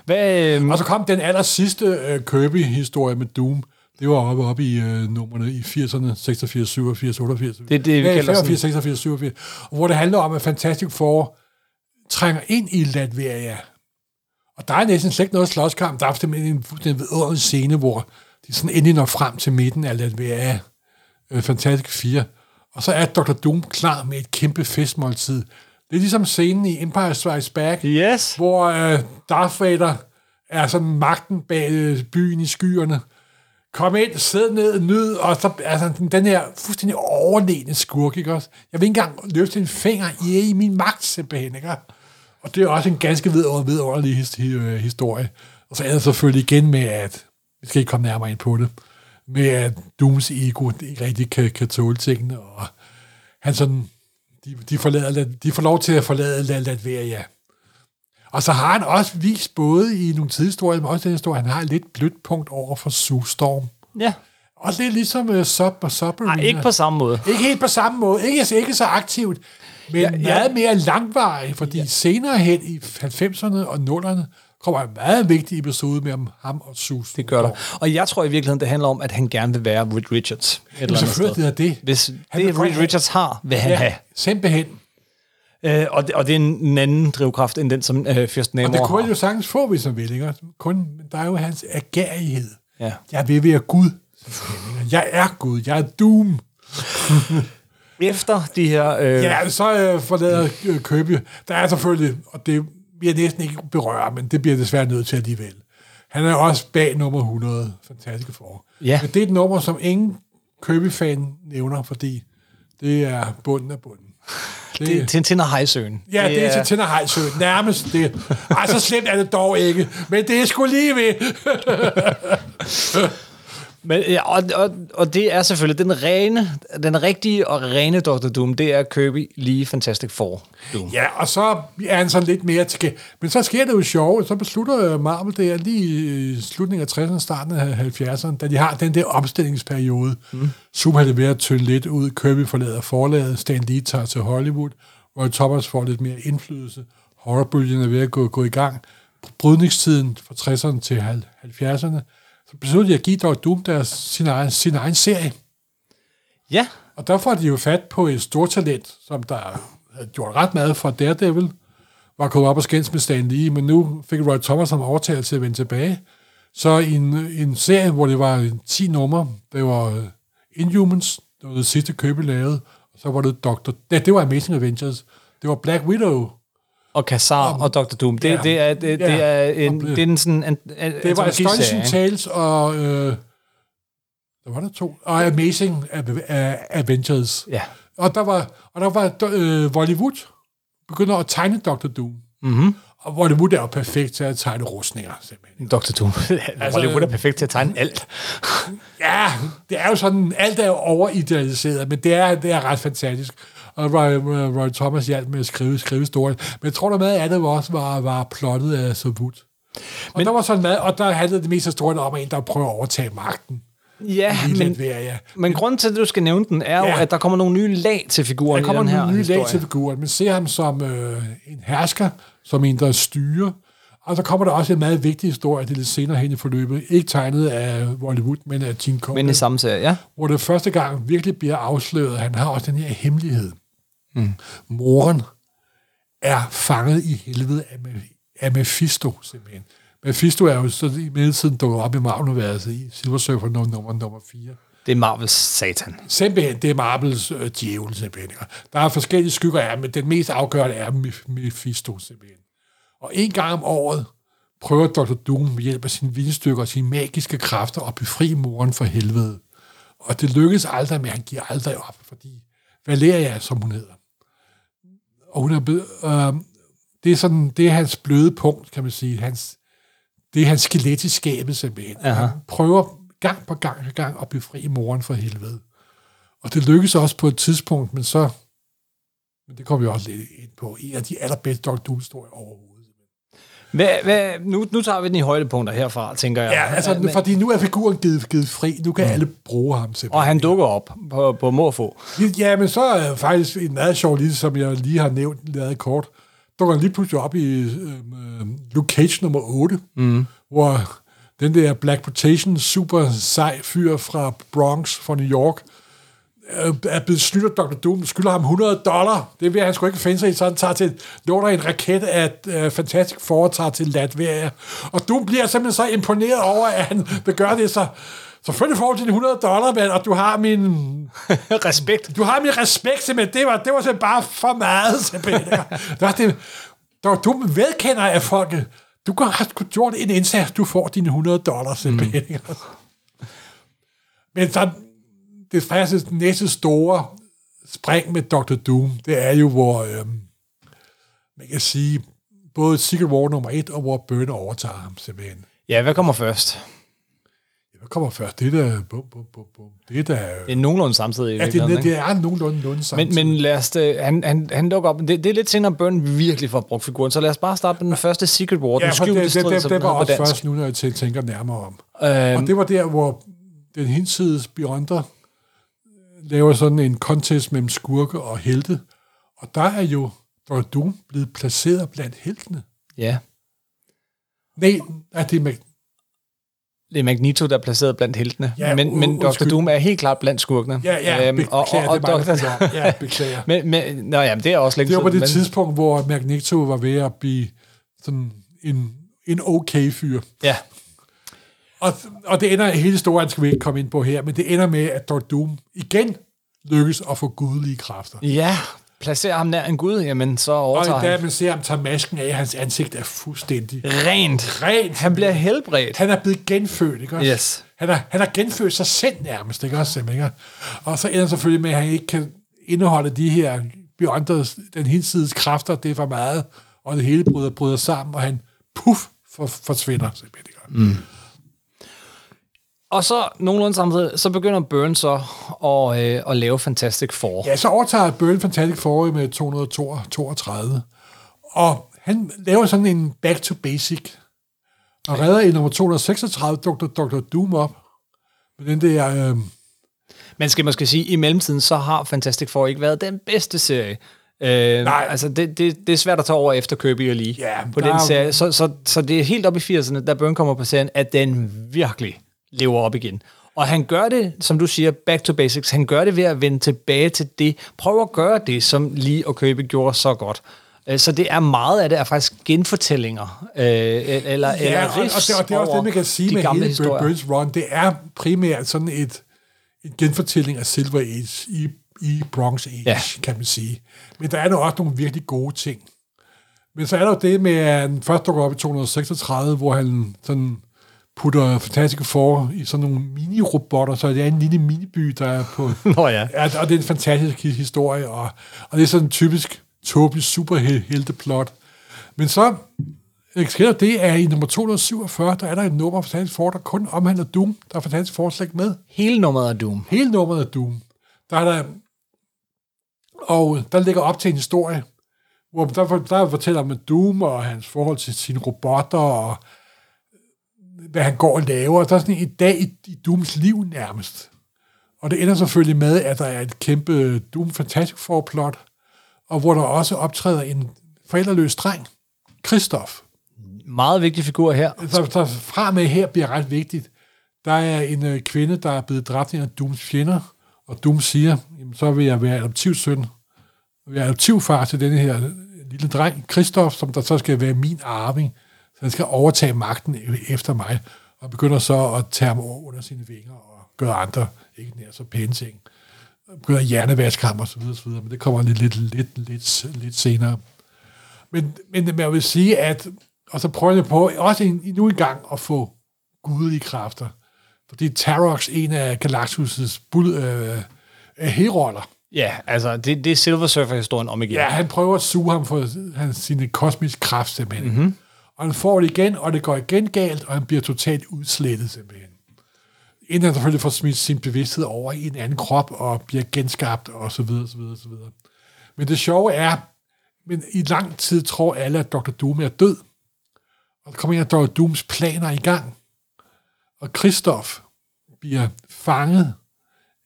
Hvad, øh, Og så kom den aller sidste øh, Kirby-historie med Doom. Det var oppe, oppe i øh, numrene i 80'erne, 86, 87, 88. Det er det, vi ja, kalder 85, 86, 87. Og hvor det handler om, at Fantastic Four trænger ind i Latveria. Og der er næsten slet ikke noget slåskamp. Der er simpelthen en fuldstændig vidunderlig scene, hvor de sådan endelig når frem til midten af Latveria. Øh, Fantastic 4. Og så er Dr. Doom klar med et kæmpe festmåltid. Det er ligesom scenen i Empire Strikes Back, yes. hvor øh, Darth Vader er sådan magten bag øh, byen i skyerne. Kom ind, sid ned, nyd, og så altså, den her fuldstændig overlegne skurk, ikke også? Jeg vil ikke engang løfte en finger, I i min magt, simpelthen, ikke? Og det er også en ganske vidunderlig, øh, historie. Og så er det selvfølgelig igen med, at, vi skal ikke komme nærmere ind på det, med at Dooms ego ikke rigtig kan, kan tåle tingene, og han sådan, de, de, forlader, de får lov til at forlade La- Latveria. Og så har han også vist både i nogle tidshistorier, men også den historie, han har et lidt blødt punkt over for Sue Storm. Ja. Og det er ligesom uh, Sub og Submariner. Nej, ikke på samme måde. ikke helt på samme måde. Ikke, ikke så aktivt, men ja, Ja, ja. ja. meget mere langvarig, fordi ja. senere hen i 90'erne og 0'erne kommer en meget vigtig episode med ham og Sue Det gør der. Og jeg tror i virkeligheden, det handler om, at han gerne vil være Reed Richards. Et eller andet selvfølgelig sted. er det. Hvis Han det Reed Richards har, vil han ja. have. Simpelthen. Øh, og, det, og det er en anden drivkraft, end den, som øh, Fyrsten Og Namor det kunne har. jo sagtens få, hvis han vil. Ikke? Kun, der er jo hans agerighed. Ja. Jeg vil være Gud. Jeg er Gud. Jeg er Doom. Efter de her... Øh, Ja, så øh, forlader øh, Købe. Der er selvfølgelig, og det vil jeg næsten ikke berøre, men det bliver jeg desværre nødt til alligevel. Han er også bag nummer 100. Fantastiske for. Ja. Men det er et nummer, som ingen Købe-fan nævner, fordi det er bunden af bunden. Det, det er Tintin og Hejsøen. ja, det er til Tænder Hejsø. Nærmest det. Ej, så slemt er det dog ikke. Men det er sgu lige ved. Men, ja, og, og, og det er selvfølgelig den rene, den rigtige og rene Dr. Doom, det er Kirby lige Fantastic Four Doom. Ja, og så er han sådan lidt mere til... Men så sker det jo sjovt, så beslutter Marvel det er lige i slutningen af 60'erne, starten af 70'erne, da de har den der omstillingsperiode. Mm. Zoom har det ved at tynde lidt ud, Kirby forlader forlaget, Stan Lee tager til Hollywood, Roy Thomas får lidt mere indflydelse, horrorbølgen er ved at gå, gå i gang, brydningstiden fra 60'erne til 70'erne, så beslutter de at give Dr. Doom deres, sin, egen, sin egen serie. Ja, Og der får de jo fat på et stort talent, som der gjort ret meget for Daredevil, var kommet op og skændes med Stan Lee, men nu fik Roy Thomas ham overtalt til at vende tilbage. Så en, en serie, hvor det var 10 numre, det var øh, Inhumans, det var det sidste købe lavet, og så var det Dr. Ja, det var Amazing Adventures. Det var Black Widow. Og Kassar og Dr. Doom. Det, Ja. det, er, det, Ja. det er en, det er en sådan... En, en, Det var Astonishing? Tales og... Øh, der var der to. Og Amazing Ad- Ad- Adventures. Ja. Og der var, og der var øh, Hollywood begynder at tegne Dr. Doom. Mm-hmm. Og Hollywood er jo perfekt til at tegne rustninger, simpelthen. Dr. Doom. altså, Hollywood er perfekt til at tegne alt. Ja, det er jo sådan, alt er jo overidealiseret, men det er, det er ret fantastisk. Og Roy, Roy Thomas hjalp med at skrive, skrive historien. Men jeg tror, der meget af det var også var, var plottet af Savut. Og men, der var sådan meget, og der handlede det mest af historien om en, der prøver at overtage magten. Ja, men, ved, ja. men grunden til, at du skal nævne den, er jo, Ja. at der kommer nogle nye lag til figuren Der kommer i den her nogle nye historie. lag til figuren. Man ser ham som øh, en hersker, som en, der styrer. Og så kommer der også en meget vigtig historie, det er lidt senere hen i forløbet. Ikke tegnet af Hollywood, men af Gene. Men i samme serie, ja. hvor det første gang virkelig bliver afsløret, han har også den her hemmelighed. Mm. Moren er fanget i helvede af, af Mephisto, simpelthen. Mephisto er jo så i mellemtiden dukket op i Marvel-universet i Silver Surfer nummer, nummer, nummer 4. Det er Marvels satan. Simpelthen, det er Marvels øh, djævel, simpelthen. Der er forskellige skygger af, men den mest afgørende er Meph- Mephisto, simpelthen. Og en gang om året prøver Dr. Doom med hjælp af sine vildstykker og sine magiske kræfter at befri moren for helvede. Og det lykkes aldrig, men han giver aldrig op, fordi Valeria, som hun hedder, og hun er blevet, øh, det er sådan, det er hans bløde punkt, kan man sige. Hans, det er hans skelet i skabet, simpelthen. Aha. Han prøver gang på gang på gang at befri moren for helvede. Og det lykkes også på et tidspunkt, men så, men det kommer vi også lidt ind på, en af de allerbedste Dr. Doom-historier overhovedet. Hvad, hvad, nu, nu tager vi den i højdepunkter herfra, tænker jeg. Ja, altså, Men- fordi nu er figuren givet, givet fri. Nu kan alle bruge ham simpelthen. og han dukker op på, på få. Ja, men så er faktisk en meget sjov lille, som jeg lige har nævnt, lavet kort, dukker han lige pludselig op i øhm, Luke Cage nummer 8, mm. hvor den der Black Potation, super sej fyr fra Bronx, fra New York, øh, er blevet snydt Dr. Doom, skylder ham 100 dollar. Det vil han sgu ikke finde sig i, så han tager til, låner en raket af uh, Fantastic Four, tager til Latveria. Og Doom bliver simpelthen så imponeret over, at han vil gøre det, så selvfølgelig får du dine 100 dollar, mand, og du har min Respekt. du har min respekt, simpelthen. Det var, det var simpelthen bare for meget, simpelthen. Det var, det, var du vedkender af folket. Du sgu gjort en indsats, du får dine 100 dollars, simpelthen. Mm. Men så, det faktisk næste store spring med Dr. Doom, det er jo, hvor øhm, man kan sige, både Secret War nummer 1, og hvor Burn overtager ham, simpelthen. Ja, hvad kommer først? Hvad kommer først? Det er da... Bum, bum, bum, bum. Det er da... Det er nogenlunde samtidig. Ja, det, ikke? det er nogenlunde lunde Men, men lad os, øh, han, han, han dukker op. Det, det er lidt senere, Burn virkelig får brugt figuren, så lad os bare starte med den første Secret War, Ja, den for det, det, det, det var også først nu, når jeg tæ- tænker nærmere om. Øhm, Og det var der, hvor den hinsides Beyonder øh, laver sådan en contest mellem skurke og helte. Og der er jo Dr. Doom blevet placeret blandt heltene. ja, Nej, er det med, det er Magneto, der er placeret blandt heltene. Ja, men, men Dr. Doom er helt klart blandt skurkene. Ja, ja, Øhm, beklager, og, og, og det er Dr. Ja, beklager. men, men, nå, jamen, det er også længe Det var på det men- tidspunkt, hvor Magneto var ved at blive sådan en, en okay fyr. Ja, Og, og det ender, hele historien skal vi ikke komme ind på her, men det ender med, at Dr. Doom igen lykkes at få gudelige kræfter. ja, placerer ham nær en gud, jamen så Og overtager da han. man ser ham tage masken af, hans ansigt er fuldstændig Rent. rent. Han bliver helbredt. Han er blevet genfødt, ikke også? Yes. Han har, han har genfødt sig selv nærmest, ikke også? Ikke? Og så ender det selvfølgelig med, at han ikke kan indeholde de her Beyonders, den hinsides kræfter, det er for meget, og det hele bryder, bryder sammen, og han, puff, for, forsvinder simpelthen. Ikke? Mm. Og så nogenlunde samtidig, så begynder Burn så at, øh, at lave Fantastic Four. Ja, så overtager Burn Fantastic Four med 232, og han laver sådan en back to basic, og redder i nummer 236 Dr. Dr. Doom op, med den der... Øh, Man skal måske sige, at i mellemtiden, så har Fantastic Four ikke været den bedste serie. Øh, Nej. Altså, det, det, det er svært at tage over efter Kirby og Lee Ja, på den er serie. Så, så, så det er helt op i 80'erne, da Burn kommer på serien, at den virkelig lever op igen. Og han gør det, som du siger, back to basics. Han gør det ved at vende tilbage til det. Prøv at gøre det, som Lee og Kirby gjorde så godt. Øh, Så det er meget af det er faktisk genfortællinger, øh, eller, eller Ja, og, og, riffs det, og det er også det, man kan sige de med hele historier. Burns Run. Det er primært sådan et, et genfortælling af Silver Age i, i Bronze Age, Ja. kan man sige. Men der er nu også nogle virkelig gode ting. Men så er der jo det med, at han først dukker op i 236, hvor han sådan putter fantastiske for i sådan nogle mini-robotter, så det er en lille miniby, der er på... Nå ja. Ja, og det er en fantastisk hi- historie, og, og det er sådan en typisk tåbelig superhelteplot. Men så sker det, at i nummer 247, der er der et nummer af Fantastic Four, der kun omhandler Doom. Der er Fantastic Four slet ikke med. Hele nummeret af Doom. Hele nummeret er Doom. Der er der, og der ligger op til en historie, hvor der, der fortæller man Doom og hans forhold til sine robotter, og hvad han går og laver. Der er sådan en dag i, i Dooms liv nærmest. Og det ender selvfølgelig med, at der er et kæmpe Doom Fantastic Four plot, og hvor der også optræder en forældreløs dreng, Christoph. Meget vigtig figur her. Så, så fra med her bliver ret vigtigt. Der er en øh, kvinde, der er blevet dræbt af Dooms fjender, og Doom siger, jamen, så vil jeg være adoptivsøn, jeg er adoptivfar til denne her lille dreng, Christoph, som der så skal være min arving, han skal overtage magten e- efter mig, og begynder så at tage ham over under sine vinger, og gøre andre ikke nær så pæne ting. Begynder at hjernevaske ham, og så videre, så videre, men det kommer lidt, lidt, lidt, lidt, lidt senere. Men, men jeg vil sige, at, og så prøver jeg på, også en, endnu en gang at få gudelige kræfter. Fordi Tarox, en af Galactus' bud, øh, øh, heroller, Ja, altså, det, det er Silver Surfer-historien om igen. Ja, han prøver at suge ham for hans, sine kosmiske kraft simpelthen. Mm-hmm. Og han får det igen, og det går igen galt, og han bliver totalt udslettet simpelthen. Inden han selvfølgelig får smidt sin bevidsthed over i en anden krop, og bliver genskabt, og så videre, så videre, så videre. Men det sjove er, men i lang tid tror alle, at Dr. Doom er død. Og der kommer en af Dr. Dooms planer i gang. Og Kristoff bliver fanget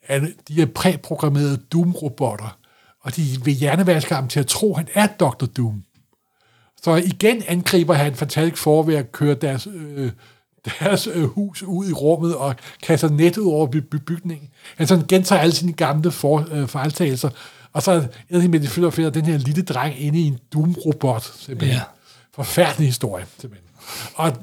af de her præprogrammerede Doom-robotter, og de vil hjernevaske ham til at tro, at han er Dr. Doom. Så igen angriber han Fantastic Four ved at køre deres, øh, deres øh, hus ud i rummet og kaster nettet over by- by- bygningen. Han sådan gentager alle sine gamle for, øh, fejltagelser, og så er det med, at de finder, finder den her lille dreng inde i en Doom-robot. Simpelthen. Ja. Forfærdelig historie, simpelthen. Og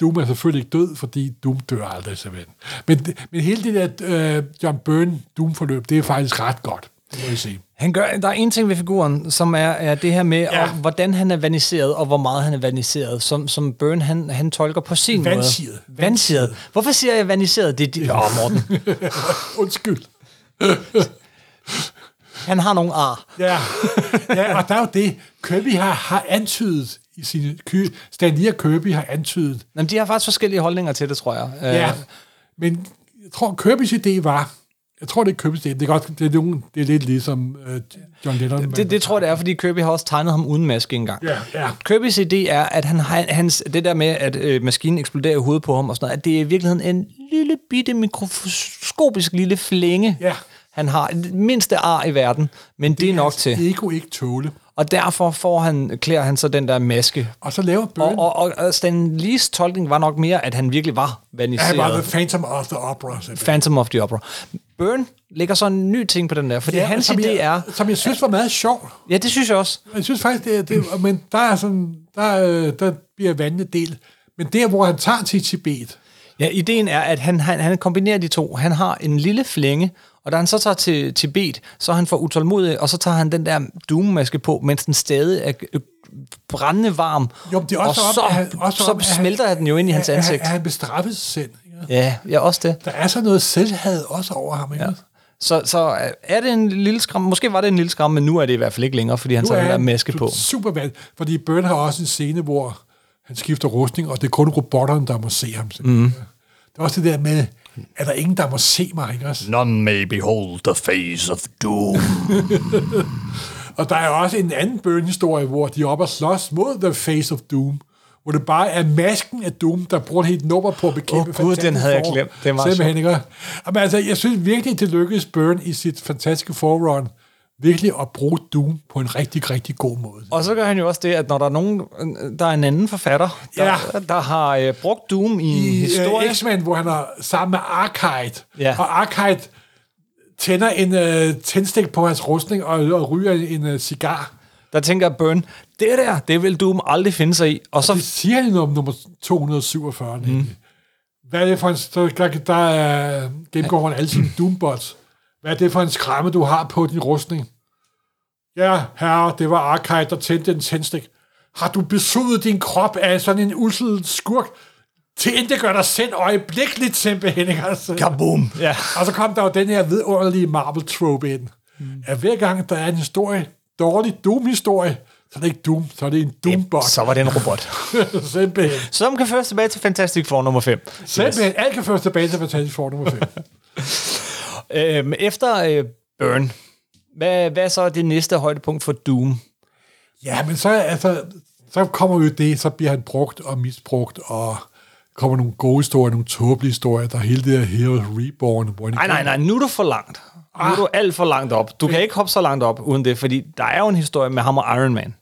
Doom er selvfølgelig ikke død, fordi Doom dør aldrig, simpelthen. Men, men hele det der øh, John Byrne Doom-forløb, det er faktisk ret godt, det må jeg sige. Han gør, der er en ting ved figuren, som er, er det her med, Ja. ja. om, hvordan han er vaniseret, og hvor meget han er vaniseret, som, som Byrne han, han tolker på sin Vansiret. måde. Vansiret. Hvorfor siger jeg vaniseret? Det er de, Åh, Morten. Undskyld. Han har nogle ar. Ja. ja, og der er jo det, Kirby har, har antydet i sine... Stan og Kirby har antydet. Men de har faktisk forskellige holdninger til det, tror jeg. Øh, Ja. Men jeg tror, Kirbys idé var... Jeg tror, det er Kirbys idé. Det er, godt, det er, nogen, det er lidt ligesom øh, John Lennon. Det, det tror jeg, det er, fordi Kirby har også tegnet ham uden maske engang. Ja, ja. Kirbys idé er, at han, har- hans, det der med, at øh, maskinen eksploderer i hovedet på ham og sådan noget, at det er i virkeligheden en lille bitte mikroskopisk lille flænge, Ja. han har. Det mindste ar i verden, men det, det er nok til. Ego ikke tåle. Og derfor får han, klæder han så den der maske. Og så laver Byrne... Og, og, og Stan Lees tolkning var nok mere, at han virkelig var Ja, han vaniseret. var The Phantom of the Opera. simpelthen. Phantom of the Opera. Byrne lægger så en ny ting på den der, fordi ja, hans som idé jeg, er... Som jeg synes var meget sjov. Ja, det synes jeg også. Jeg synes faktisk, det, er- det er- men der er sådan, der, øh, der bliver vandene del. Men der, hvor han tager til Tibet, Ja, ideen er, at han, han, han kombinerer de to. Han har en lille flænge, og da han så tager til Tibet, så er han for utålmodig, og så tager han den der Doom-maske på, mens den stadig er øh, brændende varm. Jo, det er også og så, at han- også så om, at han- smelter den jo ind i hans ansigt. at han bestraffet sig selv. Ikke? Ja, ja, også det. Der er så noget selvhad også over ham. Ikke? Ja. Så, så er det en lille skram. Måske var det en lille skram, men nu er det i hvert fald ikke længere, fordi han Nu tager er der maske på. super vand, fordi Byrne har også en scene, hvor han skifter rustning, og det er kun robotterne, der må se ham. Mm. Det er også det der med, er der ingen, der må se mig, ikke også? None may behold the face of doom. Og der er også en anden Byrne-historie, hvor de er oppe og slås mod The Face of Doom, hvor det bare er masken af Doom, der bruger helt nummer på at bekæmpe Åh, Gud, den havde jeg glemt. Det var Simpelthen, ikke? Men altså, jeg synes virkelig, det lykkedes Byrne i sit fantastiske forrun virkelig at bruge Doom på en rigtig, rigtig god måde. Og så gør han jo også det, at når der er nogen, der er en anden forfatter, der, Ja. der har øh, brugt Doom i, en I historie. uh, X-Men, hvor han er sammen med Arkite, Ja. og Arkite tænder en uh, tændstik på hans rustning og, og ryger en uh, cigar. Der tænker Burn, det der, det vil Doom aldrig finde sig i. Og så, Det siger han om nummer 247. Mm. Hvad er det for en... Der, der, er, gennemgår han alle sine Doombots. Hvad er det for en skræmme, du har på din rustning? Ja, herre, det var Arkai, der tændte en tændstik. Har du besudet din krop af sådan en usel skurk? Det gør dig selv øjeblikkeligt, ikke? Altså. kaboom! Ja. Og så kom der jo den her vidunderlige Marvel-trope ind. Mm. At hver gang der er en historie, dårlig Doom-historie, så er det ikke Doom, så er det en Doombot. Så var det en robot. simpelthen. Som kan føres tilbage til Fantastic Four nummer 5. Simpelthen. Alt kan føres tilbage til Fantastic Four nummer 5. Øhm, efter øh, Burn, hvad, hvad er så det næste højdepunkt for Doom? Ja, men så, altså, så kommer jo det, så bliver han brugt og misbrugt, og kommer nogle gode historier, nogle tåbelige historier, der er hele det her Heroes Reborn. Hvor Nej, nej, nej, nu er du for langt. Nu er du alt for langt op. Du kan ikke hoppe så langt op uden det, fordi der er jo en historie med ham og Iron Man.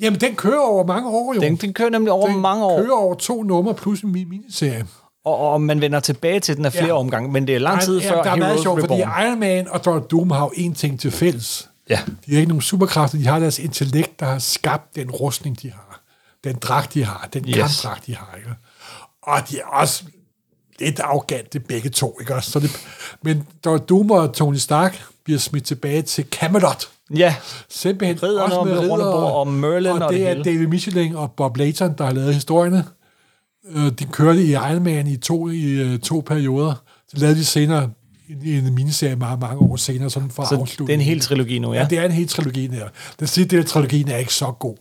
Jamen, den kører over mange år jo. Den, den kører nemlig over den mange år, kører over to numre plus en mi- miniserie. og, og man vender tilbage til den af flere Ja. omgange, men det er lang tid Ej, før ja, der er meget sjovt, fordi. Iron Man og Dr. Doom har jo én ting til fælles. Ja. De har ikke nogen superkræfter, de har deres intellekt, der har skabt den rustning, de har. Den dragt, de har. Den yes. kampdragt, de har. Ikke? Og de er også lidt arrogante begge to. Ikke? også? Så det, men Dr. Doom og Tony Stark bliver smidt tilbage til Camelot. Ja, Simpelthen Ridderne også og med riddere, bord og Merlin og og det det er hele. David Michelin og Bob Layton, der har lavet historierne. Øh, De kørte i Iron Man i to, i, øh, to perioder. Så lavede de senere en, en miniserie mange, mange år senere, sådan for at så afslutte. det er en hel trilogi nu, ja. Ja, det er en hel trilogi der. Den sidste del af trilogien er ikke så god.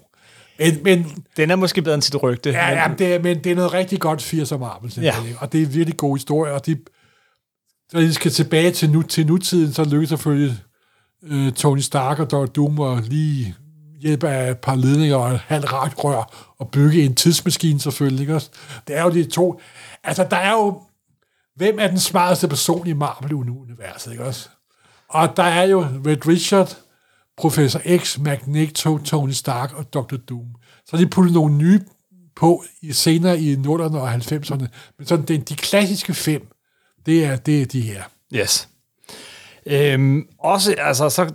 Men, men, Den er måske bedre end sit rygte. ja, men- ja, det er, men det er noget rigtig godt 80'er Marvel, Ja. og det er virkelig gode historier, og de, når de skal tilbage til, nu, til nutiden, så lykkes selvfølgelig øh, Tony Stark og Dr. Doom at lige hjælpe af et par ledninger og et halvt rør og bygge en tidsmaskine selvfølgelig. Ikke? også? Det er jo de to... Altså, der er jo... Hvem er den smarteste person i Marvel-universet, ikke også? Og der er jo Red Richard, Professor X, Magneto, Tony Stark og Dr. Doom. Så de puttet nogle nye på i senere i 0'erne og 90'erne. Men sådan, det, de klassiske fem, det er, det er de her. Yes. Øhm, også, altså, så,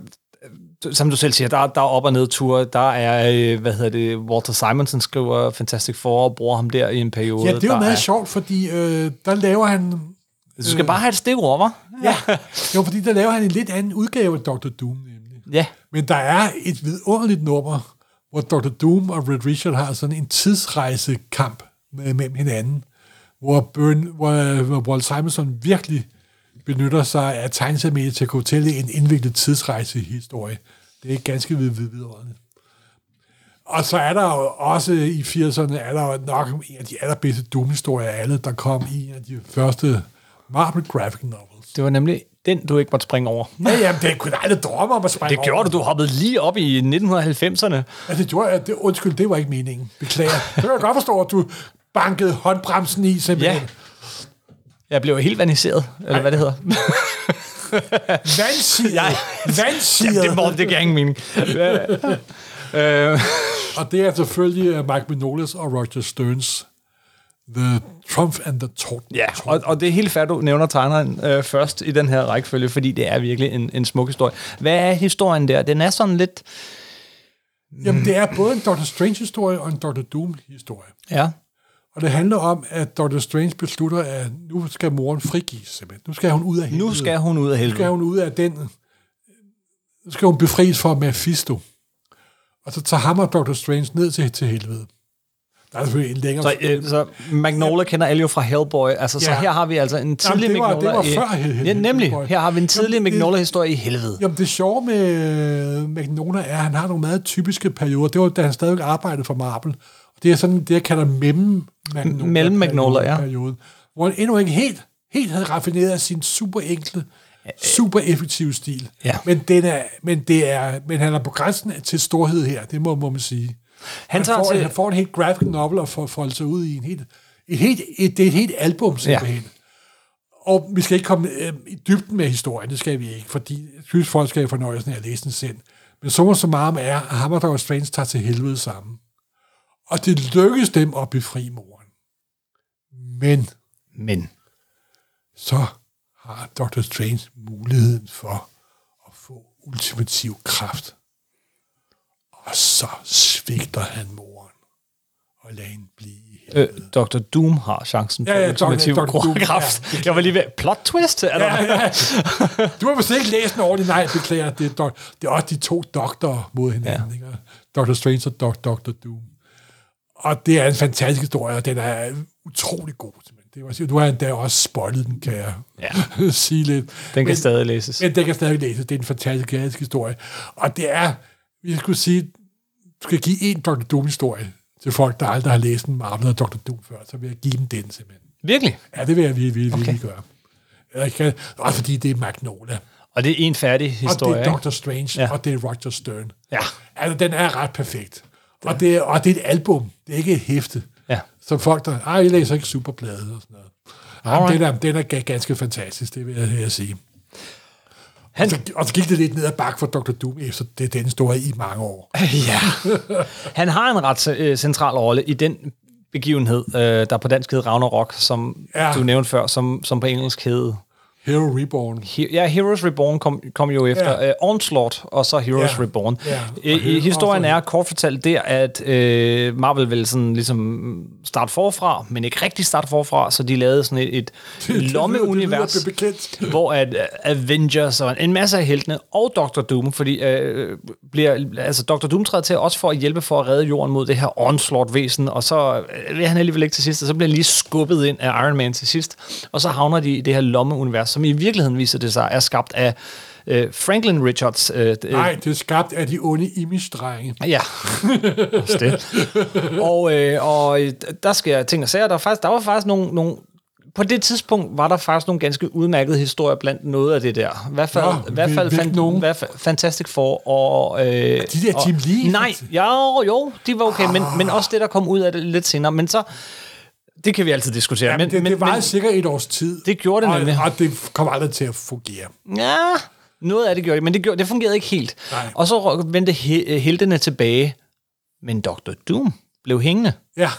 som du selv siger, der, der er op- og nedture. Der er, øh, hvad hedder det, Walter Simonson skriver Fantastic Four og bruger ham der i en periode. Ja, det er jo meget sjovt, fordi øh, der laver han... Du skal bare have et stikord, hva'? Ja, jo, fordi der laver han en lidt anden udgave af Dr. Doom, nemlig. Ja. Men der er et vidunderligt nummer, hvor Dr. Doom og Red Richard har sådan en tidsrejsekamp med, mellem hinanden, hvor, Burn, hvor, hvor Walt Simonson virkelig benytter sig af tegneseriemediet til at kunne fortælle en indviklet tidsrejsehistorie. Det er ganske vid- vidunderligt. Og så er der jo også i 80'erne, er der jo nok en af de allerbedste Doom-historier af alle, der kom i en af de første Marvel graphic novels. Det var nemlig den, du ikke måtte springe over. Ja, jamen, det kunne jeg aldrig drømme om at springe Det gjorde du. Du hoppede lige op i 1990'erne. Ja, det gjorde jeg. Det, undskyld, det var ikke meningen. Beklager. Det kan jeg godt forstå, at du bankede håndbremsen i, simpelthen. Ja. Jeg blev helt vaniseret, eller hvad det hedder. Vandsiget. Ja. Vandsiget. Ja, det, må, det giver ingen mening. øh, Og det er selvfølgelig uh, Mike Minolas og Roger Stearns The Trump and the Tort. ja, og, og det er helt fair, du nævner tegneren øh, først i den her rækkefølge, fordi det er virkelig en, en smuk historie. Hvad er historien der? Den er sådan lidt... Jamen, det er både en Doctor Strange-historie og en Doctor Doom-historie. Ja. Og det handler om, at Doctor Strange beslutter, at nu skal moren frigives simpelthen. Nu skal hun ud af helvede. Nu skal hun ud af Nu skal helvede. hun ud af den... Nu skal hun befries fra Mephisto. Og så tager ham og Doctor Strange ned til, til helvede. Der er selvfølgelig en længere... Så, øh, så Magnola kender alle jo fra Hellboy. Altså, så Ja. her har vi altså en tidlig Jamen, det var- Magnola... det var før i, Hell- ja, nemlig. Hellboy. Her har vi en tidlig Magnola-historie i helvede. Jamen, det sjove med Magnola er, at han har nogle meget typiske perioder. Det var, da han stadig arbejdede for Marvel. Og det er sådan, det jeg kalder mellem Magnola. Mellem Magnola, ja. Perioden, hvor han endnu ikke helt, helt havde raffineret sin super enkle, super effektive stil. Ja. Men, den er, men, det er, men han er på grænsen til storhed her, det må, må man sige. Han Han, tager får, til- han får en helt graphic novel og får folde sig ud i en helt, et helt, et, det er et helt album simpelthen. Ja. Og vi skal ikke komme øh, i dybden med historien, det skal vi ikke, fordi jeg synes, folk skal have fornøjelsen af at læse den selv. Men summa summarum er, at ham og Dr. Strange tager til helvede sammen. Og det lykkes dem at befri moren. Men Men så har Dr. Strange muligheden for at få ultimativ kraft. Og så svigter han moren og lader hende blive. Øh, Dr. Doom har chancen for Ja, ja, ultimativ kraft. ja. Jeg var lige ved, plot twist? Er der Ja, ja. Du har vist ikke læst den ordentligt. Nej, beklager. Det er, dok- det er også de to doktorer mod hinanden. Ja. Ikke? Dr. Strange og Dr. Dr. Doom. Og det er en fantastisk historie, og den er utrolig god. Det var, du har endda også spoilet den, kan jeg ja. sige lidt. Den kan Men- stadig læses. Men den kan stadig læses. Det er en fantastisk historie. Og det er, vi skulle sige, du skal give en Dr. Doom-historie til folk, der aldrig har læst en Marvel og Dr. Doom før, så vil jeg give dem den simpelthen. Virkelig? Ja, det vil jeg virkelig, virkelig, Okay. virkelig gøre. Jeg kan, også fordi det er Magnolia. Og det er en færdig historie, og det er? Dr. Strange, Ja. og det er Roger Stern. Ja. Altså, den er ret perfekt. Og det, er, og det er et album, det er ikke et hæfte. Ja. Så folk, der, ej, jeg læser ikke superblade og sådan noget. Ej, men Alright. den, er, den er ga- ganske fantastisk, det vil jeg, vil jeg sige. Han, Og så, og så gik det lidt ned ad bakke for Dr. Doom, efter det er den historie i mange år. ja. Han har en ret øh, central rolle i den begivenhed, øh, der på dansk hed Ragnarok, som. Ja. du nævnte før, som, som på engelsk hed... Hero Reborn. He, ja, Heroes Reborn kom, kom jo efter Ja. ja. uh, Onslaught, og så Heroes Ja. Reborn. Og i, Hero- historien er kort fortalt der, at øh, Marvel ville sådan ligesom starte forfra, men ikke rigtig starte forfra, så de lavede sådan et, et lommeunivers, Det lyder bekendt. hvor at uh, Avengers og en masse af heltene, og Dr. Doom, fordi øh, bliver, altså Dr. Doom træder til også for at hjælpe for at redde jorden mod det her Onslaught-væsen, og så øh, vil han alligevel ikke til sidst, og så bliver han lige skubbet ind af Iron Man til sidst, og så havner de i det her lommeunivers, som i virkeligheden viser det sig er skabt af øh, Franklin Richards. Øh, øh, Nej, det er skabt af de onde image-drenge. Ja, det. og, øh, og øh, der sker ting og sager. Der, var faktisk, der var faktisk nogle, nogle... På det tidspunkt var der faktisk nogle ganske udmærkede historier blandt noget af det der. I hvert fald, Nå, i hvert fald hvil- fan, hvilke nogen? hvert fald Fantastic Four og... Øh, De der og, Jim Lee? Nej, jo, jo, de var okay, men, men også det, der kom ud af det lidt senere. Men så... Det kan vi altid diskutere. Ja, men, det, men, det var men, sikkert et års tid. Det gjorde det og, nemlig. Og det kom aldrig til at fungere. Ja, noget af det gjorde det, men det, gjorde, det fungerede ikke helt. Nej. Og så vendte he- heltene tilbage, men Dr. Doom blev hængende Ja,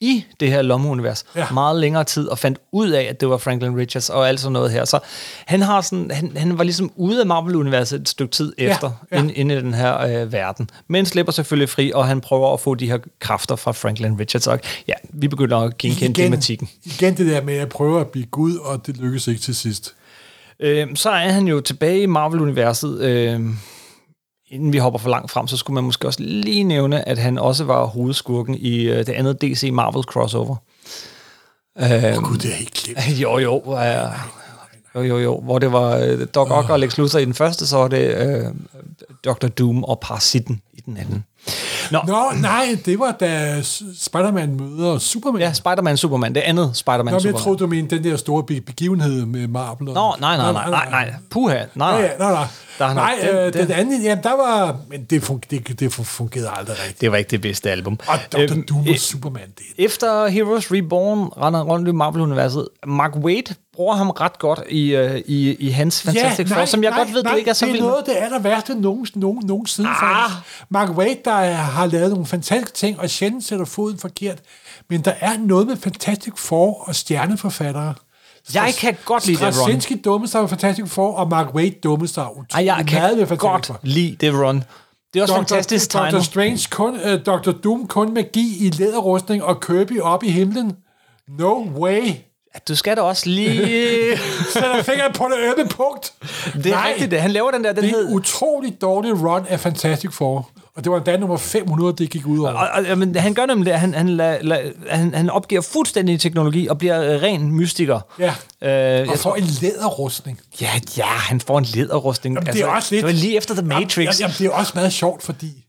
i det her lommeunivers ja. Ja. meget længere tid, og fandt ud af, at det var Franklin Richards og alt sådan noget her. Så han, har sådan, han, han var ligesom ude af Marvel-universet et stykke tid Ja, efter, ja. Ind, inde i den her øh, verden. Men slipper selvfølgelig fri, og han prøver at få de her kræfter fra Franklin Richards. Og ja, vi begynder at genkende tematikken. igen det der med at prøve at blive Gud, og det lykkes ikke til sidst. Øh, så er han jo tilbage i Marvel-universet. Øh, inden vi hopper for langt frem, så skulle man måske også lige nævne, at han også var hovedskurken i øh, det andet DC Marvel crossover. Åh oh, Gud, det er helt glemt. Jo, jo. Øh, jo, jo, jo. Hvor det var øh, Doc Ock og Lex Luthor i den første, så var det øh, Dr. Doom og Parasitten i den anden. Nå, Nå, nej, det var da Spider-Man møder Superman. ja, Spider-Man Superman. Det andet Spider-Man Nå, men jeg Superman. troede, du mente den der store be- begivenhed med Marvel. Nå, nej, nej, nej, nej, nej. Puha, nej, Ja, nej. ja, nej, nej. Der er nej, øh, den- den, den- anden, jamen, der var... Men det, fun- det, det fungerede aldrig rigtigt. Det var ikke det bedste album. Og Dr. Øhm, Doom øh, og Superman, det Efter Heroes Reborn render rundt i Marvel-universet. Mark Wade bruger ham ret godt i, øh, i, i hans Fantastic Four, som jeg godt ved, nej, du ikke er så det vild er med. noget af det aller værste nogen, nogen, nogensinde. Ah. Ah. Mark Waid, der har lavet nogle fantastiske ting, og sjældent sætter foden forkert. Men der er noget med Fantastic Four og stjerneforfattere. Jeg kan godt lide det, Ron. Straczynski sig med Fantastic Four, og Mark Waid utrolig Ej, jeg kan godt lide det, Ron. Det er også fantastisk Dr. tegnet. Strange kun, uh, Dr. Doom kun magi i læderrustning og Kirby op i himlen. No way. Du skal da også lige... Sætter fingeren på det ømme punkt. Det er rigtigt, det. Han laver den der, den Det er hed... utrolig dårlig run af Fantastic Four. Og det var endda nummer 500, det gik ud over. Og, og, jamen, han gør nemlig det. Han, han, la, la, han, han opgiver fuldstændig teknologi og bliver øh, ren mystiker. Ja. Øh, Og tror, får en læderrustning. ja, ja, han får en læderrustning. Jamen, det er også lidt... Det var lige efter The Matrix. Jamen, jamen, det er også meget sjovt, fordi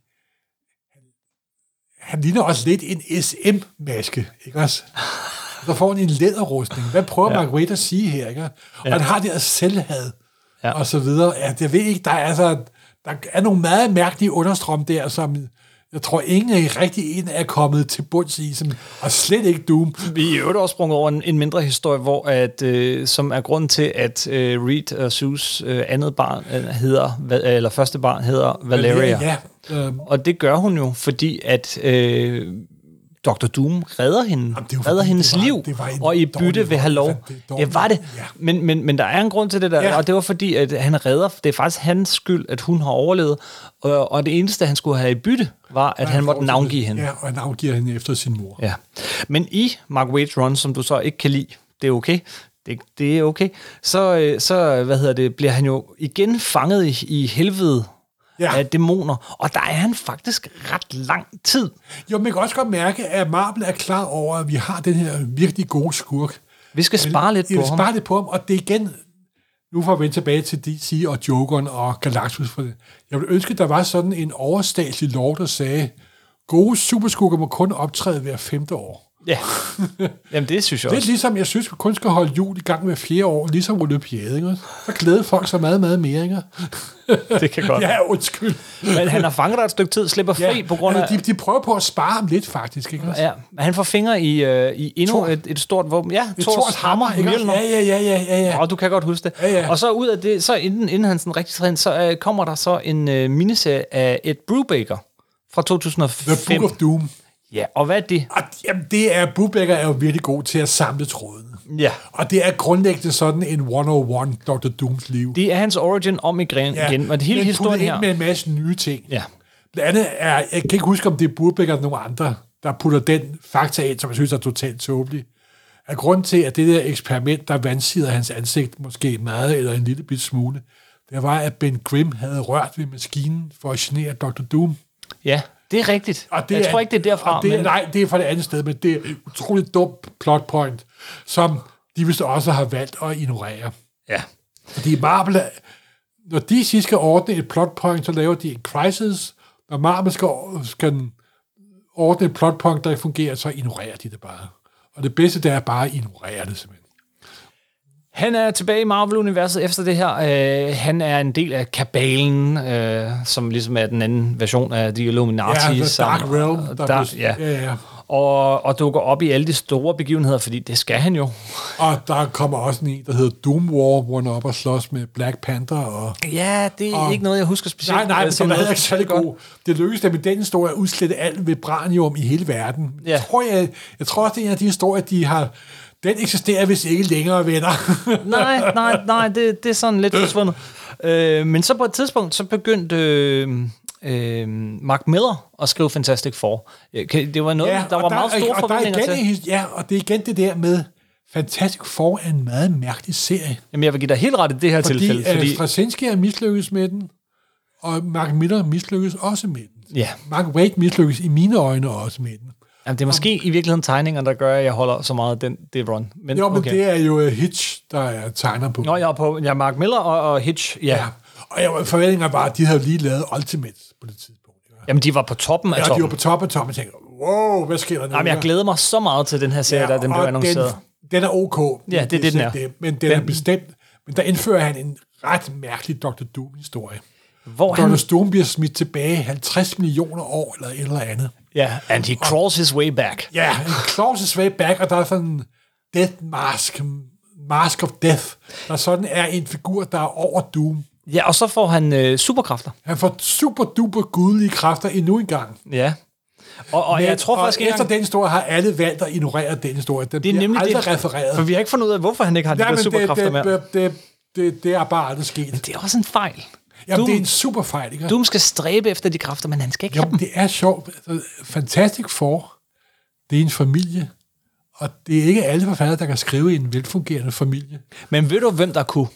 han ligner også lidt en SM-maske, ikke også? Så får han en læderrustning. Hvad prøver ja. Waid at sige her, ikke? Og ja. han har det her selvhad, Ja. og så videre. Ja, jeg ved ikke, der er, altså, der er nogle meget mærkelige understrøm der, som jeg tror, ingen er rigtig en er kommet til bunds i, som, og slet ikke Doom. Vi er øvrigt også sprunget over en, en mindre historie, hvor at, øh, som er grund til, at øh, Reed og Sus øh, andet barn øh, hedder, eller første barn hedder Valeria. Ja, øhm, Og det gør hun jo, fordi at øh, Dr. Doom redder hende, Jamen, det jo redder hendes det var- liv, det var og i bytte vil have lov. Det var det. Ja. Men, men, men der er en grund til det der, Ja. og det var fordi, at han redder, det er faktisk hans skyld, at hun har overlevet, og, og det eneste, han skulle have i bytte, var, at han måtte navngive hende. Ja, og han navngiver hende efter sin mor. Ja. Men i Mark Wade's run, som du så ikke kan lide, det er okay, det, det er okay, så, øh, så hvad hedder det, bliver han jo igen fanget i, i helvede Ja. af dæmoner, og der er han faktisk ret lang tid. Jo, man kan også godt mærke, at Marvel er klar over, at vi har den her virkelig gode skurk. Vi skal spare lidt på ham. spare lidt på ham, og det er igen, nu får vi vende tilbage til DC og Jokeren og Galactus. For det. Jeg ville ønske, at der var sådan en overstatslig lov, der sagde, gode superskurker må kun optræde hver femte år. Ja, Jamen det synes jeg Lidt også. ligesom, jeg synes, vi kun skal holde jul i gang hver fjerde år, ligesom Olympiade, ikke? Så glæder folk sig meget, meget mere, ikke? Det kan godt. Ja, undskyld. Men han har fanget dig et stykke tid, slipper fri på grund af... altså, de, de prøver på at spare ham lidt, faktisk, ikke? Ja, men han får fingre i, øh, i endnu Thor. et, et stort våben. Ja, Det er Thors Thors hammer, ikke? Ja, ja, ja, ja, ja, ja. Og du kan godt huske det. Ja, ja. Og så ud af det, så inden, inden han sådan rigtig træder ind, så øh, kommer der så en øh, miniserie af Ed Brubaker fra The 2005. Book of Doom. Ja, og hvad er det? Og, jamen, det er, Brubaker er jo virkelig god til at samle trådene. Ja, Og det er grundlæggende sådan en 101 Dr. Dooms liv. det er hans origin om igen, ja, igen og det hele men historien her. med en masse nye ting. Ja. Blandt andet er, jeg kan ikke huske, om det er Burbeck eller nogen andre, der putter den fakta ind, som jeg synes er totalt tåbelig. At grund til, at det der eksperiment, der vandsider hans ansigt måske meget eller en lille bit smule, det var, at Ben Grimm havde rørt ved maskinen for at genere Dr. Doom. ja, det er rigtigt. Og det jeg er, tror ikke, det er derfra. det, men, Nej, det er fra det andet sted, men det er et utroligt dumt plot point, som de vist også har valgt at ignorere. ja. Fordi Marvel, når DC skal ordne et plot point, så laver de en crisis. Når Marvel skal, skal ordne et plot point, der ikke fungerer, så ignorerer de det bare. Og det bedste, det er bare at ignorere det simpelthen. Han er tilbage i Marvel-universet efter det her. Øh, han er en del af Kabalen, øh, som ligesom er den anden version af The Illuminati. Ja, The Dark Realm. Der Der, blev- ja. ja, ja. Og, og dukker op i alle de store begivenheder, fordi det skal han jo. Og der kommer også en, der hedder Doom War, hvor han er op og slås med Black Panther. Og... Ja, det er Og- ikke noget, jeg husker specielt. Nej, nej, men det noget heller ikke særlig godt. god. Det lykkedes dem i den historie at udslette alt vibranium i hele verden. Ja. Jeg, tror, jeg, jeg tror også, det er en af de historier, de har... Den eksisterer hvis ikke længere, venner. nej, nej, nej, det, det er sådan lidt forsvundet. Øh, men så på et tidspunkt, så begyndte øh, øh, Mark Miller at skrive Fantastic Four. Øh, Det var noget, ja, der var meget store og der er forventninger igen, til. Ja, og det er igen det der med, Fantastic Four er en meget mærkelig serie. Jamen, jeg vil give dig helt ret i det her Fordi, tilfælde. fordi Fordi, Straczynski er mislykkes med den, og Mark Miller mislykkes også med den. ja, Mark Waid mislykkes i mine øjne også med den. Jamen, det er måske i virkeligheden tegninger, der gør, at jeg holder så meget af den, det run. Men, Jo, men okay. det er jo uh, Hitch, der er tegner på. Nå, jeg er på ja, Mark Miller og, og Hitch. Ja. Ja. Og jeg, forventninger var, at de havde lige lavet Ultimate på det tidspunkt. ikke? Jamen, de var på toppen af Ja, de toppen. var på top af toppen og tænkte, wow, hvad sker der nu? Jamen, jeg glæder mig så meget til den her serie, ja, der den blev annonceret. Den, den er ok. Ja, det er det, den er. Det, men den, er Den- bestemt. Men der indfører han en ret mærkelig Dr. Doom-historie. Hvor Dr. han, Doom bliver smidt tilbage 50 millioner år eller et eller andet. Ja, and he crawls his way back. Ja, en claws his way back, og der er sådan en death mask, mask of death, der sådan er en figur, der er over Doom. Ja, og så får han øh, superkræfter. Han får super duper gudelige kræfter endnu en gang. Ja. Og, og jeg tror og faktisk ikke efter engang, den historie har alle valgt at ignorere den historie. Den det er nemlig aldrig det, refereret. for vi har ikke fundet ud af, hvorfor han ikke har de Ja, der men superkræfter det, mere. det, det, det, det, det er bare aldrig sket. Det er også en fejl. Jamen, Doom, det er en super fejl, ikke? Doom skal stræbe efter de kræfter, men han skal ikke have Jamen, dem. det er sjovt. Altså, Fantastic Four, det er en familie, og det er ikke alle forfattere, der kan skrive i en velfungerende familie. Men ved du, hvem der kunne?